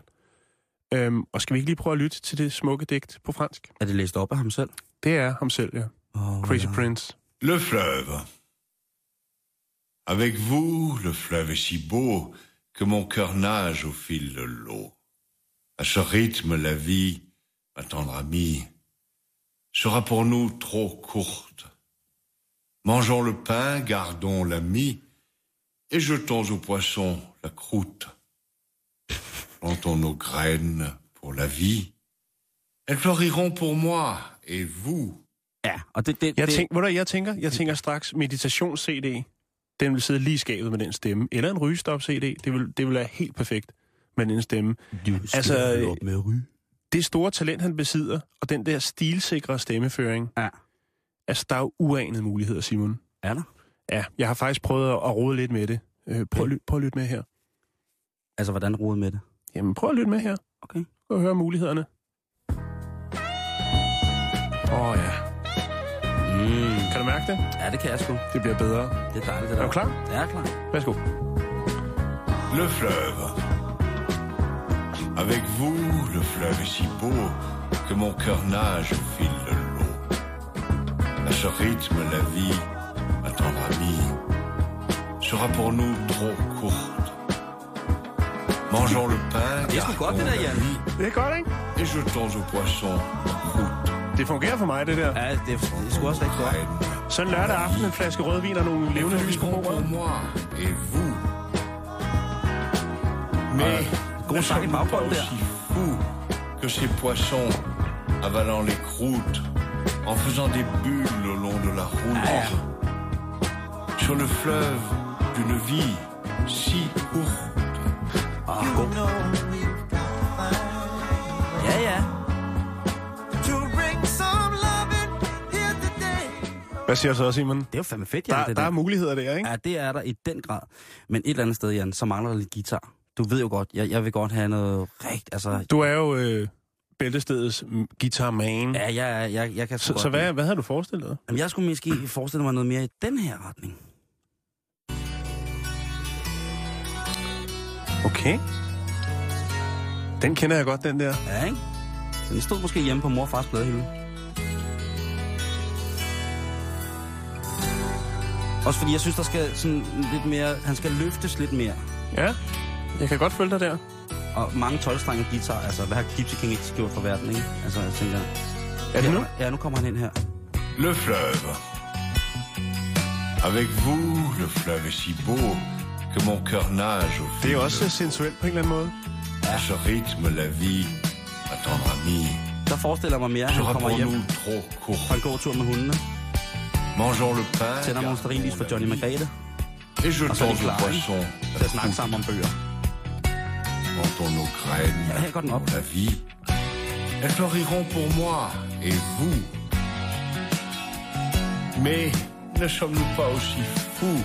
Øhm, og skal vi ikke lige prøve at lytte til det smukke digt på fransk? Er det læst op af ham selv? Det er ham selv, ja. Oh, Crazy Prince. Le fleuve. Avec vous, le fleuve est si beau que mon cœur nage au fil de l'eau. À ce rythme, la vie, ma tendre amie, sera pour nous trop courte. Mangeons le pain, gardons la mie, et jetons aux poissons la croûte. Plantons nos graines pour la vie. Elles fleuriront pour moi et vous. Ja, og det, det, Jeg, det, tænk, ved du, hvad jeg tænker? Jeg tænker straks meditations-CD. Den vil sidde lige i skabet med den stemme. Eller en rygestop-CD. Det vil, det vil være helt perfekt med den stemme. du altså, altså, op med at ryge. Det store talent, han besidder, og den der stilsikre stemmeføring. Ja. Altså, der er jo uanede muligheder, Simon. Er der? Ja, jeg har faktisk prøvet at, at rode lidt med det. Øh, prøv, at ly- prøv at lytte med her. Altså, hvordan rode med det? Jamen, prøv at lytte med her. Okay. Og høre mulighederne. Åh oh, ja. Mm. Kan du mærke det? Ja, det kan jeg sgu. Det bliver bedre. Det er dejligt, det der. Er du klar? Ja, jeg er klar. Værsgo. Le fleuve. Avec vous, le fleuve est si beau que mon cœur nage au fil de l'eau. À ce rythme, la vie, ma tendre amie, sera pour nous trop courte. Mangeons le pain, gardons la vie, et jetons aux poissons croûte. Det fungerer for mig, det der. Ja, det, det sgu også rigtig godt. Så en lørdag aften, en flaske rødvin og nogle levende lys på bordet. moi et vous. Mais god sang i baggrunden der. que ces poissons avalant les croûtes, en faisant des bulles au long de la route, sur le fleuve d'une vie si courte. Ah, god. Ja, ja. Hvad siger du så, Simon? Det er jo fandme fedt, Jan, Der, det der der. er muligheder der, ikke? Ja, det er der i den grad. Men et eller andet sted, Jan, så mangler der lidt guitar. Du ved jo godt, jeg, jeg vil godt have noget rigt, altså... Du er jo øh, bæltestedets mm, guitar man. Ja, jeg, jeg, jeg kan Så, så hvad, hvad havde du forestillet dig? Jamen, jeg skulle måske forestille mig noget mere i den her retning. Okay. Den kender jeg godt, den der. Ja, ikke? Den stod måske hjemme på mor og fars pladehylde. Også fordi jeg synes, der skal sådan lidt mere... Han skal løftes lidt mere. Ja, jeg kan godt følge dig der. Og mange 12 guitar, altså hvad har Gypsy King ikke gjort for verden, ikke? Altså, jeg tænker... Er det nu? Ja, nu kommer han ind her. Le fleuve. Avec vous, le fleuve est si beau que mon cœur nage au Det er også sensuelt på en eller anden måde. À ce rythme, la vie, ma tendre amie, Der forestiller mig mere, at han kommer hjem fra en god tur med hundene, Mangeons le pain, tænder nogle stearinlys for Johnny Margrethe, et jetons Og så de aux klar, poissons til at snakke sammen om bøger. Her går den op. pour la vie. Elles fleuriront pour moi et vous. Mais ne sommes-nous pas aussi fous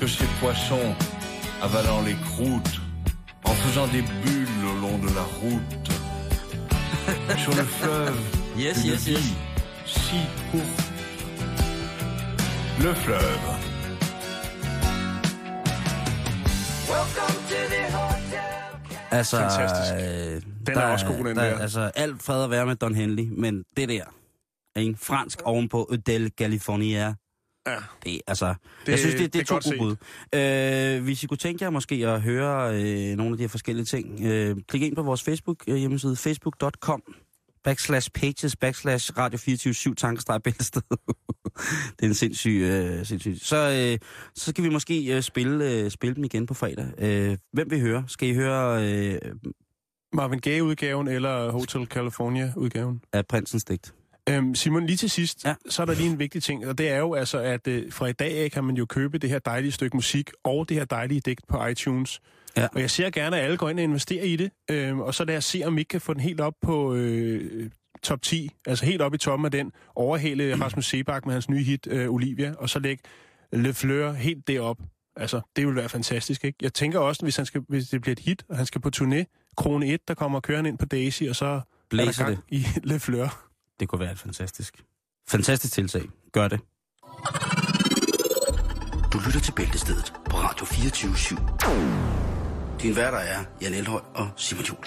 que ces poissons avalant les croûtes, en faisant des bulles au long de la route, sur le fleuve Yes, vie yes. si courte. Le fleuve. Altså, Fantastisk. Øh, Den er også god, den der. Altså, alt fred at være med Don Henley, men det der, ikke? fransk ovenpå Udel California, Ja. det, altså, det, jeg synes, det, det, det er to gode bud. Øh, hvis I kunne tænke jer måske at høre øh, nogle af de her forskellige ting, øh, klik ind på vores Facebook øh, hjemmeside, facebook.com, backslash pages, backslash radio 24 tankestreg bæltested. det er en sindssyg, øh, sindssyg. Så, øh, så skal vi måske øh, spille, øh, spille dem igen på fredag. Øh, hvem vil høre? Skal I høre øh, Marvin Gaye-udgaven eller Hotel California-udgaven? af Prinsens digt? Øhm, Simon, lige til sidst, ja. så er der lige en vigtig ting, og det er jo altså, at øh, fra i dag af kan man jo købe det her dejlige stykke musik og det her dejlige digt på iTunes. Ja. Og jeg ser gerne, at alle går ind og investerer i det, øh, og så lad os se, om vi ikke kan få den helt op på øh, top 10, altså helt op i toppen af den, overhale Rasmus Sebak med hans nye hit, øh, Olivia, og så lægge Le Fleur helt derop. Altså, det vil være fantastisk, ikke? Jeg tænker også, hvis, han skal, hvis det bliver et hit, og han skal på turné, Krone 1, der kommer kørende ind på Daisy, og så Blæser er der gang i Le Fleur. Det kunne være et fantastisk. Fantastisk tiltag. Gør det. Du lytter til Bæltestedet på Radio 24 /7. Din værter er Jan Elhøj og Simon Juhl.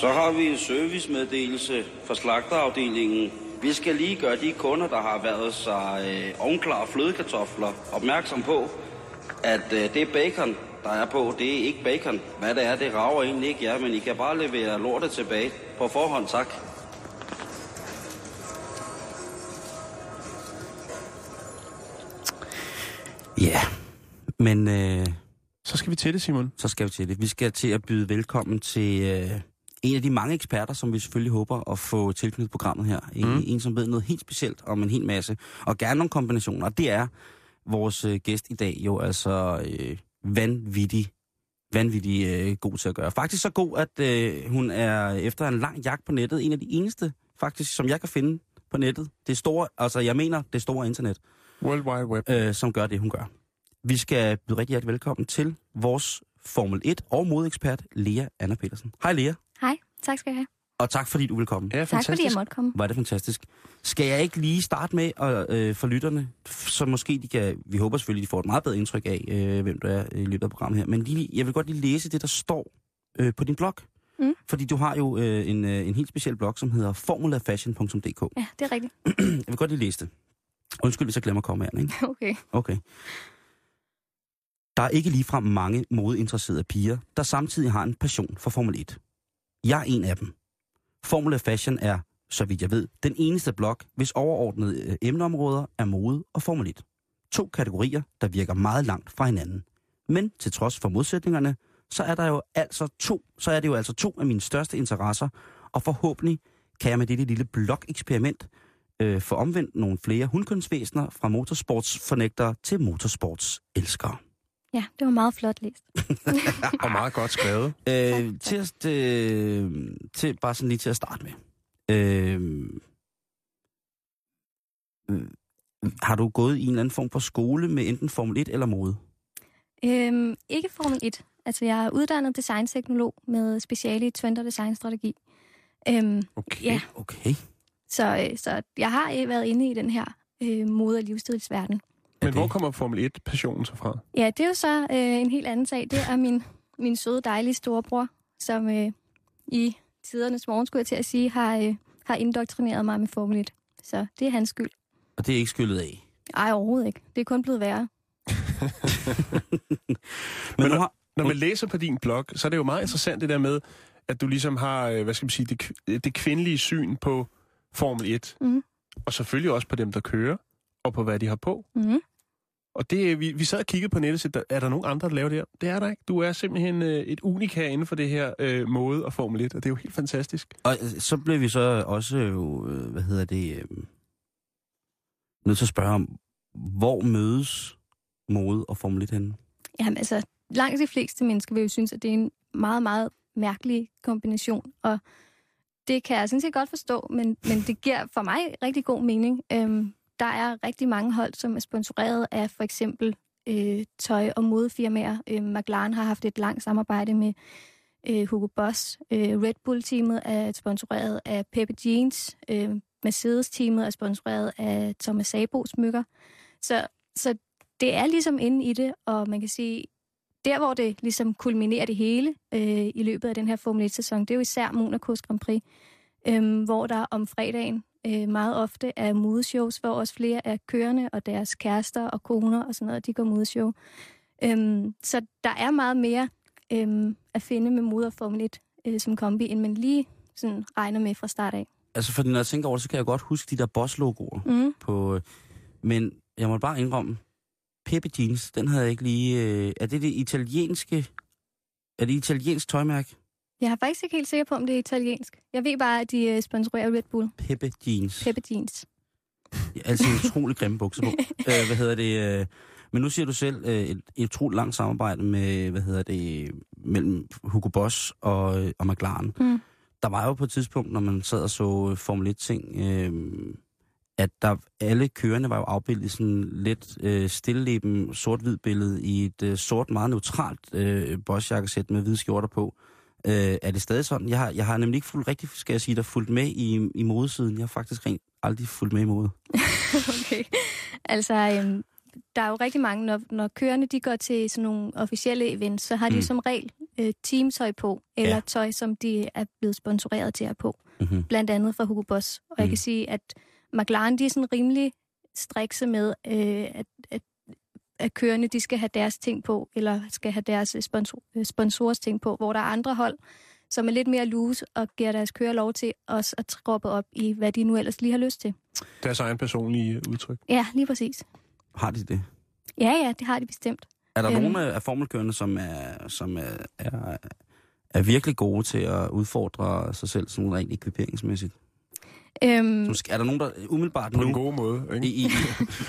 Så har vi en servicemeddelelse fra slagterafdelingen. Vi skal lige gøre de kunder, der har været sig øh, ovenklare flødekartofler, opmærksom på, at øh, det bacon, der er på, det er ikke bacon. Hvad det er, det rager egentlig ikke jer, men I kan bare levere lortet tilbage. På forhånd, tak. Men øh, Så skal vi til det, Simon. så skal vi til det. Vi skal til at byde velkommen til øh, en af de mange eksperter, som vi selvfølgelig håber at få tilknyttet programmet her. En, Mm. en som ved noget helt specielt om en hel masse, og gerne nogle kombinationer. Og det er vores øh, gæst i dag jo altså øh, vanvittig, vanvittig øh, god til at gøre. Faktisk så god, at øh, hun er efter en lang jagt på nettet, en af de eneste faktisk, som jeg kan finde på nettet. Det store, altså jeg mener det store internet, World Wide Web. øh, som gør det, hun gør. Vi skal byde rigtig hjertelig velkommen til vores Formel 1 og modekspert, Lea Anna Petersen. Hej Lea, Hej, tak skal jeg have. og tak fordi du vil komme. Ja, Tak fordi jeg fantastisk. måtte komme. Var det fantastisk. Skal jeg ikke lige starte med at øh, for lytterne, så måske de kan, vi håber selvfølgelig, de får et meget bedre indtryk af, øh, hvem du er i løbet af programmet her, men lige, jeg vil godt lige læse det, der står øh, på din blog. Mm. Fordi du har jo øh, en, øh, en helt speciel blog, som hedder formulafashion.dk. Ja, det er rigtigt. Jeg vil godt lige læse det. Undskyld, hvis jeg glemmer at komme her, ikke? Okay. Okay. Der er ikke ligefrem mange modeinteresserede piger, der samtidig har en passion for Formel 1. Jeg er en af dem. Formula Fashion er, så vidt jeg ved, den eneste blog, hvis overordnede øh, emneområder er mode og Formel 1. To kategorier, der virker meget langt fra hinanden. Men til trods for modsætningerne, så er der jo altså to, så er det jo altså to af mine største interesser, og forhåbentlig kan jeg med dette lille blog-eksperiment øh, få omvendt nogle flere hundkønsvæsener fra motorsportsfornægtere til motorsportselskere. Ja, det var meget flot læst. Og meget godt skrevet. Øh, til, at, øh, til, bare sådan lige til at starte med. Øh, øh, har du gået i en eller anden form for skole med enten Formel 1 eller mode? Øhm, ikke Formel 1. Altså, jeg er uddannet designteknolog med speciale i trend- og designstrategi. Øhm, Okay. ja, Okay. så, øh, så jeg har øh, været inde i den her øh, mode- og livsstilsverden. Men det- hvor kommer Formel 1-passionen så fra? Ja, det er jo så øh, en helt anden sag. Det er min, min søde, dejlige storebror, som øh, i tidernes morgen, skulle jeg til at sige, har, øh, har indoktrineret mig med Formel 1. Så det er hans skyld. Og det er ikke skyllet af. Ej, overhovedet ikke. Det er kun blevet værre. Men, har, Når man læser på din blog, så er det jo meget interessant det der med, at du ligesom har, øh, hvad skal man sige, det, det kvindelige syn på Formel 1. Mhm. Og selvfølgelig også på dem, der kører, og på hvad de har på. Mm-hmm. Og det, vi, vi sad og kiggede på nettet, så der, er der nogen andre, der laver det her? Det er der ikke. Du er simpelthen øh, et unik her inden for det her øh, mode og Formel 1, og det er jo helt fantastisk. og øh, så blev vi så også jo, øh, hvad hedder det, øh, nødt til at spørge om, hvor mødes mode og Formel 1 henne? Jamen altså, langt de fleste mennesker vil jo synes, at det er en meget, meget mærkelig kombination, og det kan jeg sådan set godt forstå, men, men det giver for mig rigtig god mening. Øhm, der er rigtig mange hold, som er sponsoreret af for eksempel øh, tøj- og modefirmaer. Øh, McLaren har haft et langt samarbejde med øh, Hugo Boss. Øh, Red Bull-teamet er sponsoreret af Pepe Jeans. Øh, Mercedes-teamet er sponsoreret af Thomas Sabo smykker. Så, så det er ligesom inde i det, og man kan sige, der hvor det ligesom kulminerer det hele øh, i løbet af den her Formel 1-sæson, det er jo især Monaco's Grand Prix, øh, hvor der om fredagen øh, meget ofte er modeshows, hvor også flere af kørende og deres kærester og koner og sådan noget, de går modeshow. Øhm, så der er meget mere øhm, at finde med mode og Formel 1 øh, som kombi, end man lige sådan regner med fra start af. Altså, fordi når jeg tænker over det, så kan jeg godt huske de der boss-logoer Mm. på... øh, Men jeg må bare indrømme, Pepe Jeans, den havde jeg ikke lige... Øh, er det det italienske... Er det italiensk tøjmærke? Jeg er faktisk ikke helt sikker på, om det er italiensk. Jeg ved bare, at de øh, sponsorerer Red Bull. Pepe Jeans. Pepe Jeans. Jeg har altid utrolig grimme bukser på. øh, hvad hedder det? Øh, men nu siger du selv øh, et, et utroligt langt samarbejde med, hvad hedder det, mellem Hugo Boss og, øh, og McLaren. Mm. Der var jo på et tidspunkt, når man sad og så øh, Formel 1-ting, øh, at der alle kørende var jo afbildet i sådan lidt øh, stilleben sort-hvid billede i et øh, sort, meget neutralt øh, Bosch-jakkesæt med hvide skjorter på. Øh, er det stadig sådan? Jeg har, jeg har nemlig ikke fuldt rigtig, skal jeg sige, der fulgt med i, i modesiden. Jeg har faktisk rent aldrig fulgt med i mode. okay. Altså, øhm, der er jo rigtig mange, når, når kørende de går til sådan nogle officielle events, så har de Mm. som regel øh, teamtøj på, eller Ja. tøj, som de er blevet sponsoreret til at have på. Mm-hmm. Blandt andet fra Hugo Boss. Og jeg Mm. kan sige, at McLaren, de er sådan rimelig strikse med, øh, at, at kørende, de skal have deres ting på, eller skal have deres øh, sponsor, øh, sponsorers ting på, hvor der er andre hold, som er lidt mere loose og giver deres kører lov til også at troppe op i, hvad de nu ellers lige har lyst til. Deres egen personlige udtryk. Ja, lige præcis. Har de det? Ja, ja, det har de bestemt. Er der Øhm. nogle af formelkørende, som er, som er, er, er virkelig gode til at udfordre sig selv sådan rent ekviperingsmæssigt? Øhm, Er der nogen, der umiddelbart På nu... en god måde, ikke? I, i,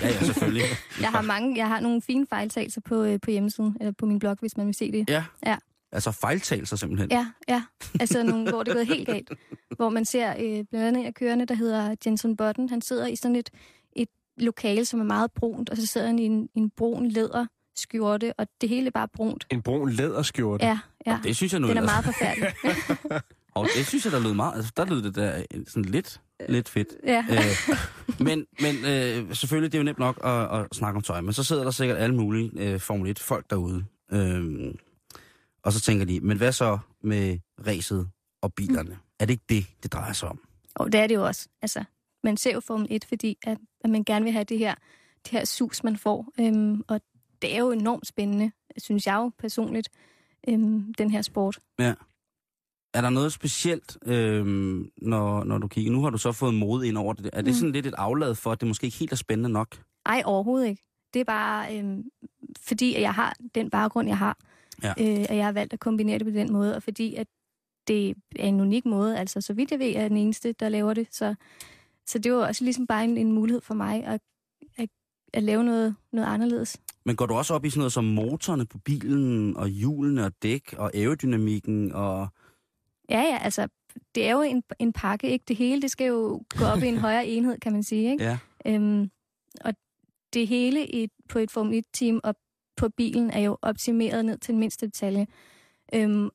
ja, ja, selvfølgelig. jeg har mange, jeg har nogle fine fejltagelser på, øh, på hjemmesiden, eller på min blog, hvis man vil se det. Ja. Ja. Altså fejltagelser simpelthen. Ja, ja. Altså nogle, hvor det er gået helt galt. Hvor man ser øh, blandt andet af kørende, der hedder Jensen Button. Han sidder i sådan et, et lokale, som er meget brunt, og så sidder han i en, en brun læder skjorte, og det hele er bare brunt. En brun læderskjorte. Ja, ja. Det synes jeg nu Den er meget forfærdelig. Og det synes jeg, der lød meget... Altså, der lød det der øh, sådan lidt, lidt fedt. Ja. Øh, men men øh, selvfølgelig, det er jo nemt nok at, at snakke om tøj, men så sidder der sikkert alle mulige øh, Formel 1-folk derude. Øh, og så tænker de, men hvad så med racet og bilerne? Mm. Er det ikke det, det drejer sig om? Og det er det jo også. Altså, man ser jo Formel 1, fordi at, at man gerne vil have det her, det her sus, man får. Øhm, og det er jo enormt spændende, synes jeg jo personligt, øhm, den her sport. Ja. Er der noget specielt, øh, når, når du kigger? Nu har du så fået mode ind over det. Er det Mm. sådan lidt et aflad for, at det måske ikke helt er spændende nok? Ej, overhovedet ikke. Det er bare, øhm, fordi at jeg har den baggrund, jeg har, Ja. øh, at jeg har valgt at kombinere det på den måde, og fordi at det er en unik måde. Altså, så vidt jeg ved, er jeg den eneste, der laver det. Så, så det var også ligesom bare en, en mulighed for mig at, at, at lave noget, noget anderledes. Men går du også op i sådan noget som motorerne på bilen, og hjulene og dæk, og aerodynamikken, og... Ja, ja, altså, det er jo en, en pakke, ikke? Det hele, det skal jo gå op i en højere enhed, kan man sige, ikke? Ja. Øhm, og det hele i, på et Formel 1-team og på bilen er jo optimeret ned til den mindste detalje. Øhm,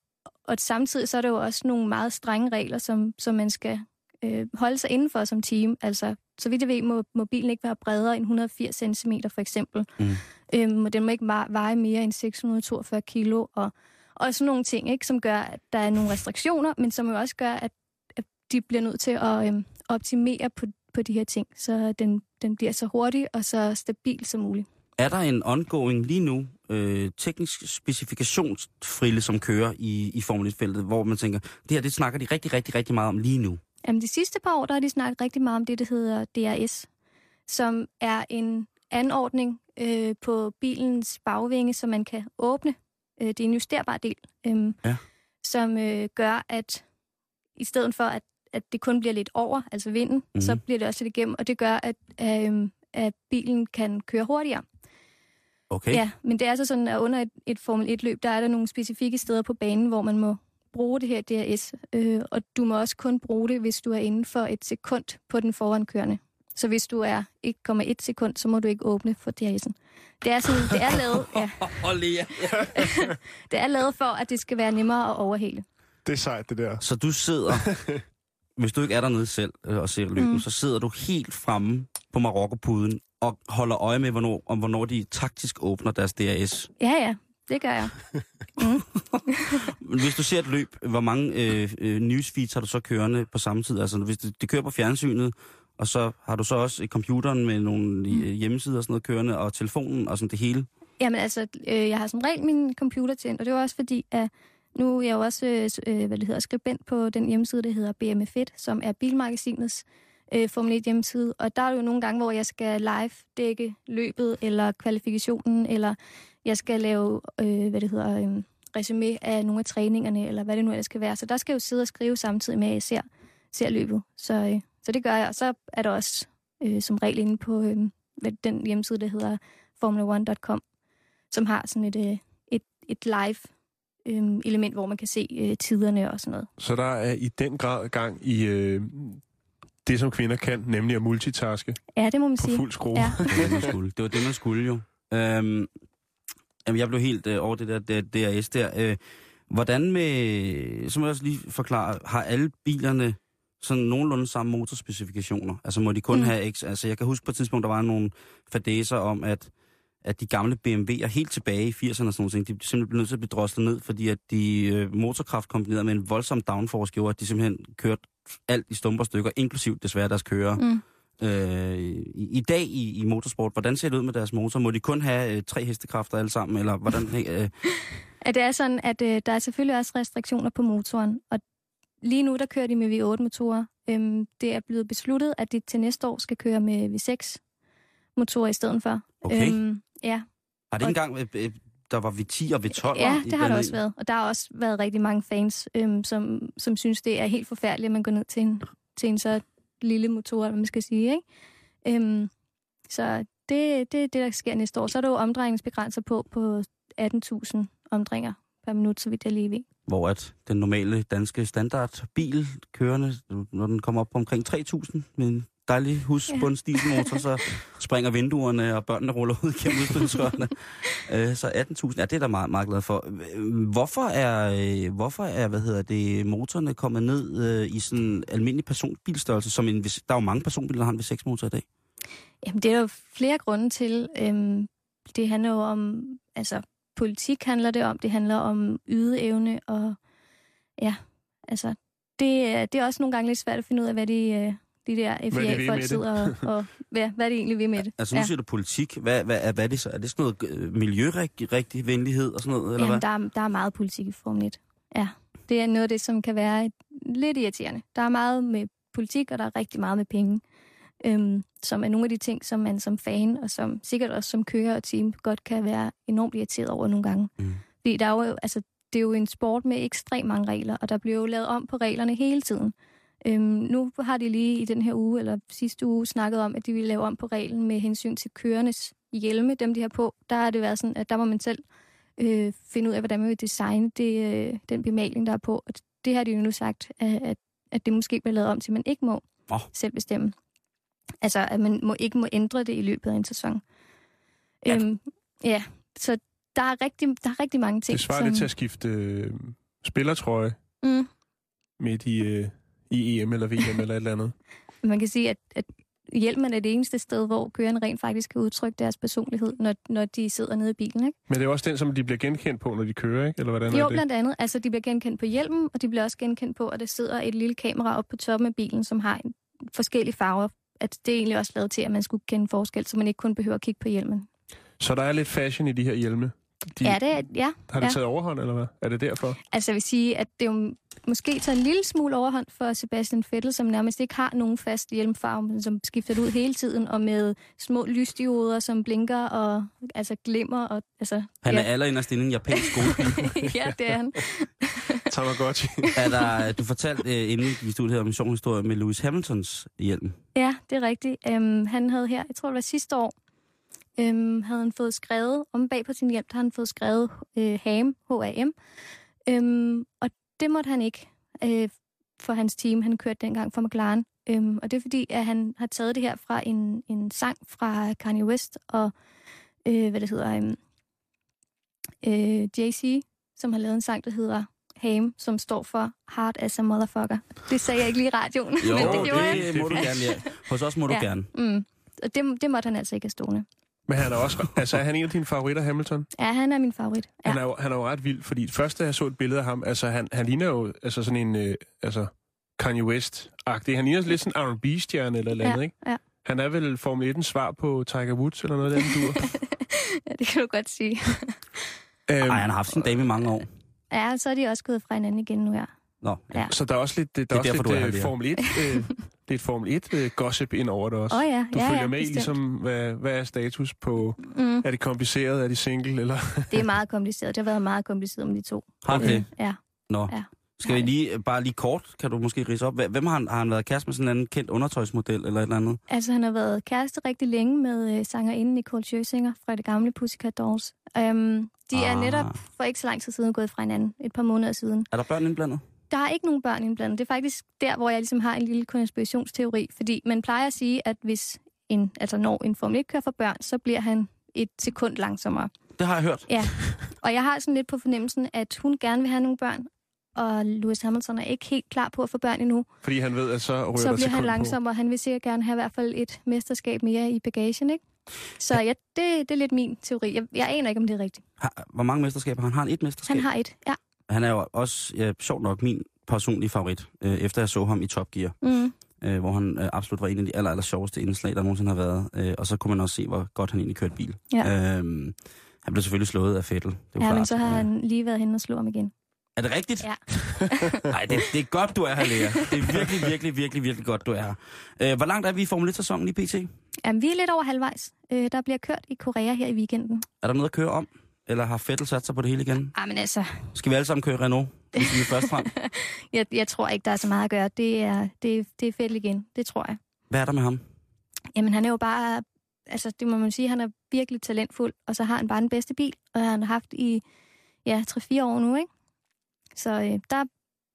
og samtidig så er der jo også nogle meget strenge regler, som, som man skal øh, holde sig indenfor som team. Altså, så vidt jeg ved, må, må bilen ikke være bredere end 180 cm for eksempel. Mm. Øhm, og den må ikke veje mere end 642 kilo. Og, og sådan nogle ting, ikke, som gør, at der er nogle restriktioner, men som jo også gør, at, at de bliver nødt til at øhm, optimere på, på de her ting, så den, den bliver så hurtig og så stabil som muligt. Er der en ongoing lige nu, øh, teknisk specifikationsfrille, som kører i, i Formel 1-feltet, hvor man tænker, det her, det snakker de rigtig, rigtig, rigtig meget om lige nu? Jamen, de sidste par år, der har de snakket rigtig meget om det, der hedder DRS, som er en anordning øh, på bilens bagvinge, som man kan åbne. Øh, det er en justerbar del, øh, Ja. som øh, gør, at i stedet for, at, at det kun bliver lidt over, altså vinden, Mhm. mm-hmm. så bliver det også lidt igennem, og det gør, at, øh, at bilen kan køre hurtigere. Okay. Ja, men det er så sådan, at under et, et Formel 1-løb, der er der nogle specifikke steder på banen, hvor man må bruge det her DRS, øh, og du må også kun bruge det, hvis du er inden for et sekund på den forankørende. Så hvis du er 1,1 sekund, så må du ikke åbne for DRS'en. Det er, sådan, det er lavet, ja, Og Lea. det er lavet for, at det skal være nemmere at overhale. Det er sejt, det der. Så du sidder, hvis du ikke er dernede selv øh, og ser løbet, mm. Mm. så sidder du helt fremme på Marokkopuden og holder øje med, hvornår, om hvornår de taktisk åbner deres DRS. Ja, ja, det gør jeg. Men Hvis du ser et løb, hvor mange øh, øh, newsfeeds har du så kørende på samme tid? Altså hvis det, det kører på fjernsynet, og så har du så også øh, computeren med nogle øh, hjemmesider og sådan noget kørende, og telefonen og sådan det hele. Jamen altså, øh, jeg har som regel min computer tændt, og det var også fordi, at nu er jeg jo også øh, øh, hvad det hedder, skribent på den hjemmeside, der hedder BMF1, som er Bilmagasinets øh, Formel 1 hjemmeside. Og der er jo nogle gange, hvor jeg skal live dække løbet, eller kvalifikationen, eller jeg skal lave, øh, hvad det hedder, øh, resume af nogle af træningerne, eller hvad det nu ellers skal være. Så der skal jeg jo sidde og skrive samtidig med, at jeg ser, ser løbet. Så, øh, så det gør jeg, og så er der også øh, som regel inde på øh, den hjemmeside, der hedder formula1.com, som har sådan et, øh, et, et live øh, element, hvor man kan se øh, tiderne og sådan noget. Så der er i den grad gang i øh, det, som kvinder kan, nemlig at multitaske Ja, det må man på sige. fuld skrue. Ja. Det var det, man skulle. Det var det, man skulle jo. Øhm, jamen, jeg blev helt øh, over det der det, DRS der. Øh, hvordan med, så må jeg også lige forklare, har alle bilerne sådan nogenlunde samme motorspecifikationer? Altså må de kun Mm. have X? Altså jeg kan huske på et tidspunkt, der var nogle fadæser om, at at de gamle BMW'er helt tilbage i 80'erne og sådan nogle ting, de simpelthen blev nødt til at blive droslet ned, fordi at de øh, motorkraft kombineret med en voldsom downforce gjorde, at de simpelthen kørte alt i stumper stykker, inklusiv desværre deres kører. Mm. Øh, i, I dag i, i motorsport, hvordan ser det ud med deres motor? Må de kun have øh, tre hestekræfter alle sammen, eller hvordan? Øh, At det er sådan, at øh, der er selvfølgelig også restriktioner på motoren, og lige nu der kører de med V8-motorer. Øhm, det er blevet besluttet, at de til næste år skal køre med V6-motorer i stedet for. Okay. Øhm, ja, har det ikke engang, øh, der var V10 og V12? ja, det har der også været. Og der har også været rigtig mange fans, øhm, som, som synes, det er helt forfærdeligt, at man går ned til en, til en så lille motor, eller hvad man skal sige. Ikke? Øhm, så det, det er det, der sker næste år. Så er der jo omdrejningsbegrænser på på 18.000 omdringer per minut, så vidt jeg lige ved. Hvor at den normale danske standardbil kørende, når den kommer op på omkring 3.000 med en dejlig husbundsdiselmotor, så springer vinduerne, og børnene ruller ud gennem udstødningsrørene. Øh, så 18.000, ja, det er der meget, meget glad for. Hvorfor er, øh, hvorfor er hvad hedder det, motorerne kommet ned øh, i sådan en almindelig personbilstørrelse? Som en, der er jo mange personbiler, der har en V6-motor i dag. Jamen, det er der jo flere grunde til. Øhm, det handler jo om, altså, politik handler det om, det handler om ydeevne, og ja, altså, det, er- det er også nogle gange lidt svært at finde ud af, hvad de, øh, de der FIA-folk det. sidder og, og hvad, hvad de egentlig vil med det. Altså nu ja. siger du politik. Hvad, hvad, er, hvad er det så? Er det sådan noget øh, miljørigtig venlighed og sådan noget, eller Jamen, hvad? der, er, der er meget politik i Formel 1. Ja, det er noget af det, som kan være lidt irriterende. Der er meget med politik, og der er rigtig meget med penge. Øhm, som er nogle af de ting, som man som fan, og som sikkert også som kører og team, godt kan være enormt irriteret over nogle gange. Mm. Fordi der er jo, altså, det er jo en sport med ekstremt mange regler, og der bliver jo lavet om på reglerne hele tiden. Øhm, nu har de lige i den her uge, eller sidste uge, snakket om, at de vil lave om på reglen med hensyn til kørendes hjelme, dem de har på. Der har det været sådan, at der må man selv øh, finde ud af, hvordan man vil designe det, øh, den bemaling, der er på. Og det har de jo nu sagt, at, at, at det måske bliver lavet om til, at man ikke må Åh. selv bestemme. Altså, at man må, ikke må ændre det i løbet af en sæson. Ja. Øhm, ja, så der er rigtig, der er rigtig mange ting. Det svarer lidt til at skifte øh, spillertrøje mm, midt i, øh, i EM eller VM eller et eller andet. man kan sige, at, at hjelmen er det eneste sted, hvor kørerne rent faktisk kan udtrykke deres personlighed, når, når de sidder nede i bilen. Ikke? Men det er også den, som de bliver genkendt på, når de kører, ikke? Eller hvordan er Jo, det? blandt andet. Altså, de bliver genkendt på hjelmen, og de bliver også genkendt på, at der sidder et lille kamera op på toppen af bilen, som har en forskellige farver. At det er egentlig også lavet til, at man skulle kende forskel, så man ikke kun behøver at kigge på hjelmen. Så der er lidt fashion i de her hjelme. De, Ja, det ja. Har det ja. taget overhånd, eller hvad? Er det derfor? Altså, jeg vil sige, at det jo måske tager en lille smule overhånd for Sebastian Vettel, som nærmest ikke har nogen fast hjelmfarve, men som skifter det ud hele tiden, og med små lysdioder, som blinker og altså glimmer. Og, altså, Han ja. er allerinderst inde i en japansk skole. ja, det er han. Tamagotchi. er der, du fortalte øh, inden vi stod her om en sjov historie med Lewis Hamiltons hjelm. Ja, det er rigtigt. Um, han havde her, jeg tror det var sidste år, um, havde han fået skrevet, om bag på sin hjelm, der havde han fået skrevet uh, HAM, H-A-M. Um, og det måtte han ikke uh, for hans team. Han kørte dengang for McLaren. Um, og det er fordi, at han har taget det her fra en, en sang fra Kanye West og, uh, hvad det hedder, um, uh, Jay-Z, som har lavet en sang, der hedder HAM, som står for Hard as a Motherfucker. Det sagde jeg ikke lige i radioen, Jo, men det gjorde jeg. det, må du gerne. Ja. Hos os må du Ja. gerne. Mm. Og det, det måtte han altså ikke have stående. Men han er også... Altså, er han en af dine favoritter, Hamilton? Ja, han er min favorit. Ja. Han, er jo, han er jo ret vild, fordi først da jeg så et billede af ham, altså han, han ligner jo altså sådan en, øh, altså Kanye West-agtig. Han ligner lidt sådan en R&B-stjerne eller et eller andet, Ja, ikke? ja. Han er vel Formel 1'en svar på Tiger Woods eller noget af den dur. ja, det kan du godt sige. øhm, Ej, han har haft sin dame i mange år. Ja, så er de også gået fra hinanden igen nu her. Nå, ja. Så der er også lidt, der Det er også derfor, du er her, lidt øh. Formel 1, øh, lidt Formel 1 øh, gossip ind over det også. Oh, ja, Du ja, følger ja, med i bestemt. ligesom, hvad, hvad er status på... Mm, Er det kompliceret? Er de single? Eller? det er meget kompliceret. Det har været meget kompliceret med de to. Har det? Øh, Ja. Nå. Ja. Skal vi lige, bare lige kort, kan du måske rise op, hvem har han, har han været kæreste med sådan en anden kendt undertøjsmodel eller et eller andet? Altså, han har været kæreste rigtig længe med øh, sangerinden Nicole Scherzinger fra det gamle Pussycat Dolls. Um, de er Ah. netop for ikke så lang tid siden gået fra hinanden, et par måneder siden. Er der børn indblandet? Der er ikke nogen børn indblandet. Det er faktisk der, hvor jeg ligesom har en lille konspirationsteori. Fordi man plejer at sige, at hvis en, altså når en Formel 1 kører for børn, så bliver han et sekund langsommere. Det har jeg hørt. Ja, og jeg har sådan lidt på fornemmelsen, at hun gerne vil have nogle børn, og Lewis Hamilton er ikke helt klar på at få børn endnu. Fordi han ved, at så ryger Så bliver han på. langsom, og han vil sikkert gerne have i hvert fald et mesterskab mere i bagagen, ikke? Så ja, det, det er lidt min teori. Jeg, jeg aner ikke, om det er rigtigt. Har, hvor mange mesterskaber har han? Har han et mesterskab? Han har et, ja. Han er jo også, ja, sjovt nok, min personlige favorit, øh, efter jeg så ham i Top Gear, Mm. øh, hvor han øh, absolut var en af de aller, aller sjoveste indslag, der nogensinde har været. Øh, og så kunne man også se, hvor godt han egentlig kørte bil. Ja. Øhm, han blev selvfølgelig slået af Fettel. Det Ja, klart. men så har Øh, han lige været hen og slå ham igen. Er det rigtigt? Ja. Nej, det, det er godt, du er her, Lea. Det er virkelig, virkelig, virkelig, virkelig godt, du er her. Øh, hvor langt er vi i Formel 1-sæsonen i PT? Jamen, vi er lidt over halvvejs. Øh, der bliver kørt i Korea her i weekenden. Er der noget at køre om? Eller har Fettel sat sig på det hele igen? Ah, men altså, Skal vi alle sammen køre Renault, hvis vi er først frem? jeg, jeg tror ikke, der er så meget at gøre. Det er, det, det er fedt igen. Det tror jeg. Hvad er der med ham? Jamen, han er jo bare... Altså, det må man sige, han er virkelig talentfuld, og så har han bare den bedste bil, og han har haft i, ja, 3-4 år nu, ikke? Så øh, der er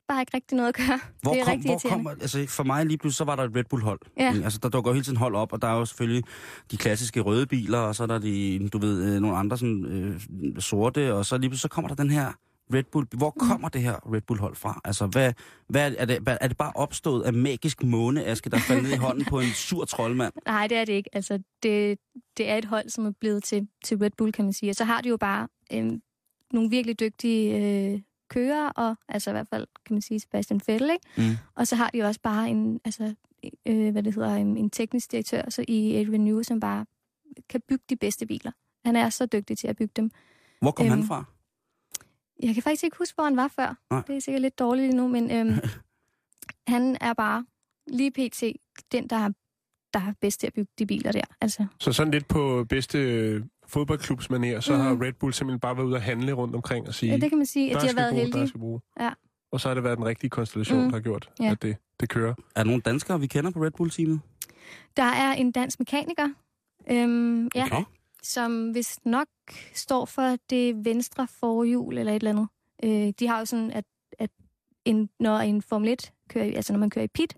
bare ikke rigtig noget at gøre. Hvor, det er kom, rigtig hvor kommer, altså for mig lige pludselig, så var der et Red Bull-hold. Ja. Altså der dukker jo hele tiden hold op, og der er jo selvfølgelig de klassiske røde biler, og så er der de, du ved, øh, nogle andre sådan øh, sorte, og så lige pludselig så kommer der den her Red Bull. Hvor Mm. kommer det her Red Bull-hold fra? Altså hvad, hvad er, det, hvad, er det bare opstået af magisk måneaske, der falder ned i hånden på en sur troldmand? Nej, det er det ikke. Altså, det, det er et hold, som er blevet til, til Red Bull, kan man sige. Og så har de jo bare øh, nogle virkelig dygtige øh, kører, og altså i hvert fald, kan man sige, Sebastian Vettel, ikke? Mm. Og så har de også bare en, altså, øh, hvad det hedder, en, en teknisk direktør så i Adrian Newey, som bare kan bygge de bedste biler. Han er så dygtig til at bygge dem. Hvor kom han Øhm, fra? Jeg kan faktisk ikke huske, hvor han var før. Nej. Det er sikkert lidt dårligt lige nu, men øhm, han er bare lige pt. den, der er, der er bedst til at bygge de biler der. Altså, Så sådan lidt på bedste fodboldklubsmanér, så Mhm. har Red Bull simpelthen bare været ude at handle rundt omkring og sige, ja, det kan man sige, der at de har været bruge, der heldige. skal bruge. Ja. Og så har det været den rigtige konstellation, Mm. der har gjort, Ja. at det, det kører. Er der nogle danskere, vi kender på Red Bull-teamet? Der er en dansk mekaniker, øhm, ja, Okay. som hvis nok står for det venstre forhjul eller et eller andet. Øh, de har jo sådan, at, at en, når en Formel 1 kører, altså når man kører i pit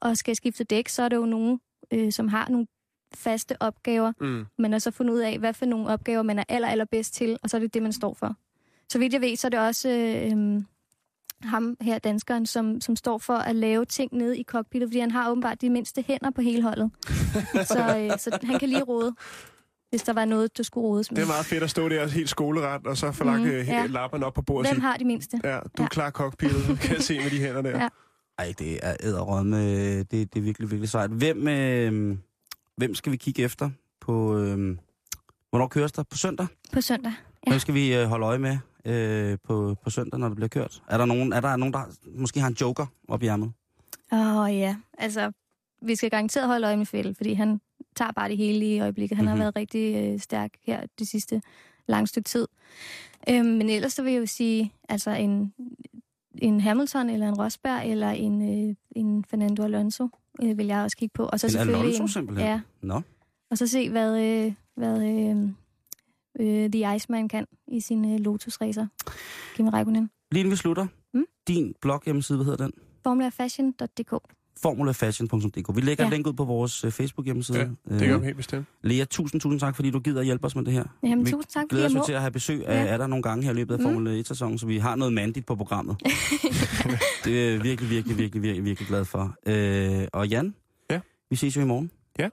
og skal skifte dæk, så er det jo nogen, øh, som har nogle faste opgaver. Mm. Man har så fundet ud af, hvad for nogle opgaver man er aller, allerbedst til, og så er det det, man står for. Så vidt jeg ved, så er det også øh, øhm, ham her, danskeren, som, som står for at lave ting nede i cockpittet, fordi han har åbenbart de mindste hænder på hele holdet. så, øh, så han kan lige rode, hvis der var noget, der skulle rodes med. Det er meget fedt at stå der helt skoleret, og så få lagt Mhm, mm, ja. lapperne op på bordet Hvem har de mindste? ja, du er Ja. klar cockpittet, kan jeg se med de hænder der. Ja. Ej, det er æderrømme. Det, det er virkelig, virkelig sejt. Hvem, øh, hvem skal vi kigge efter på... Øh, hvornår køres der? På søndag? På søndag. Ja. Hvem skal vi øh, holde øje med øh, på, på søndag, når det bliver kørt? Er der nogen, er der, nogen der måske har en joker op i ærmet? Åh oh, ja, altså, vi skal garanteret holde øje med Fettel, fordi han tager bare det hele i øjeblikket. Han Mhm. har været rigtig øh, stærk her det sidste lange stykke tid. Øhm, men ellers så vil jeg jo sige, altså en, en Hamilton, eller en Rosberg, eller en, øh, en Fernando Alonso, øh, vil jeg også kigge på. Og så En selvfølgelig Alonso en, simpelthen? Ja, Nå. og så se, hvad, øh, hvad øh, øh, The Iceman kan i sin øh, Lotus-racer. Kimi Räikkönen. Lige inden vi slutter. Mm? Din blog hjemmeside, hvad hedder den? Formulafashion.dk formulafashion.dk. Vi lægger ja. Et link ud på vores uh, Facebook-hjemmeside. Ja, Det gør vi helt bestemt. Lea, tusind, tusind tak, fordi du gider at hjælpe os med det her. Jamen, Vi tusind tak, fordi glæder jeg os må. til at have besøg af, Ja. af dig nogle gange her i løbet af Mm. Formel 1-sæsonen, så vi har noget mandigt på programmet. det er virkelig, virkelig, virkelig, virkelig, virkelig glad for. Øh, og Jan, Ja. vi ses jo i morgen. Ja.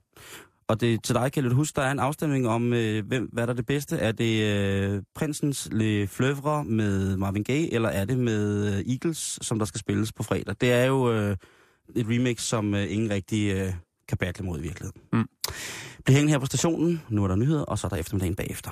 Og det, til dig kan du huske, der er en afstemning om, øh, hvem, hvad der er det bedste. Er det øh, Prinsens Le Fleuve med Marvin Gaye, eller er det med øh, Eagles, som der skal spilles på fredag? Det er jo øh, et remix, som øh, ingen rigtig øh, kan battle mod i virkeligheden. Mm. Bliv hængende her på stationen. Nu er der nyheder, og så er der eftermiddagen bagefter.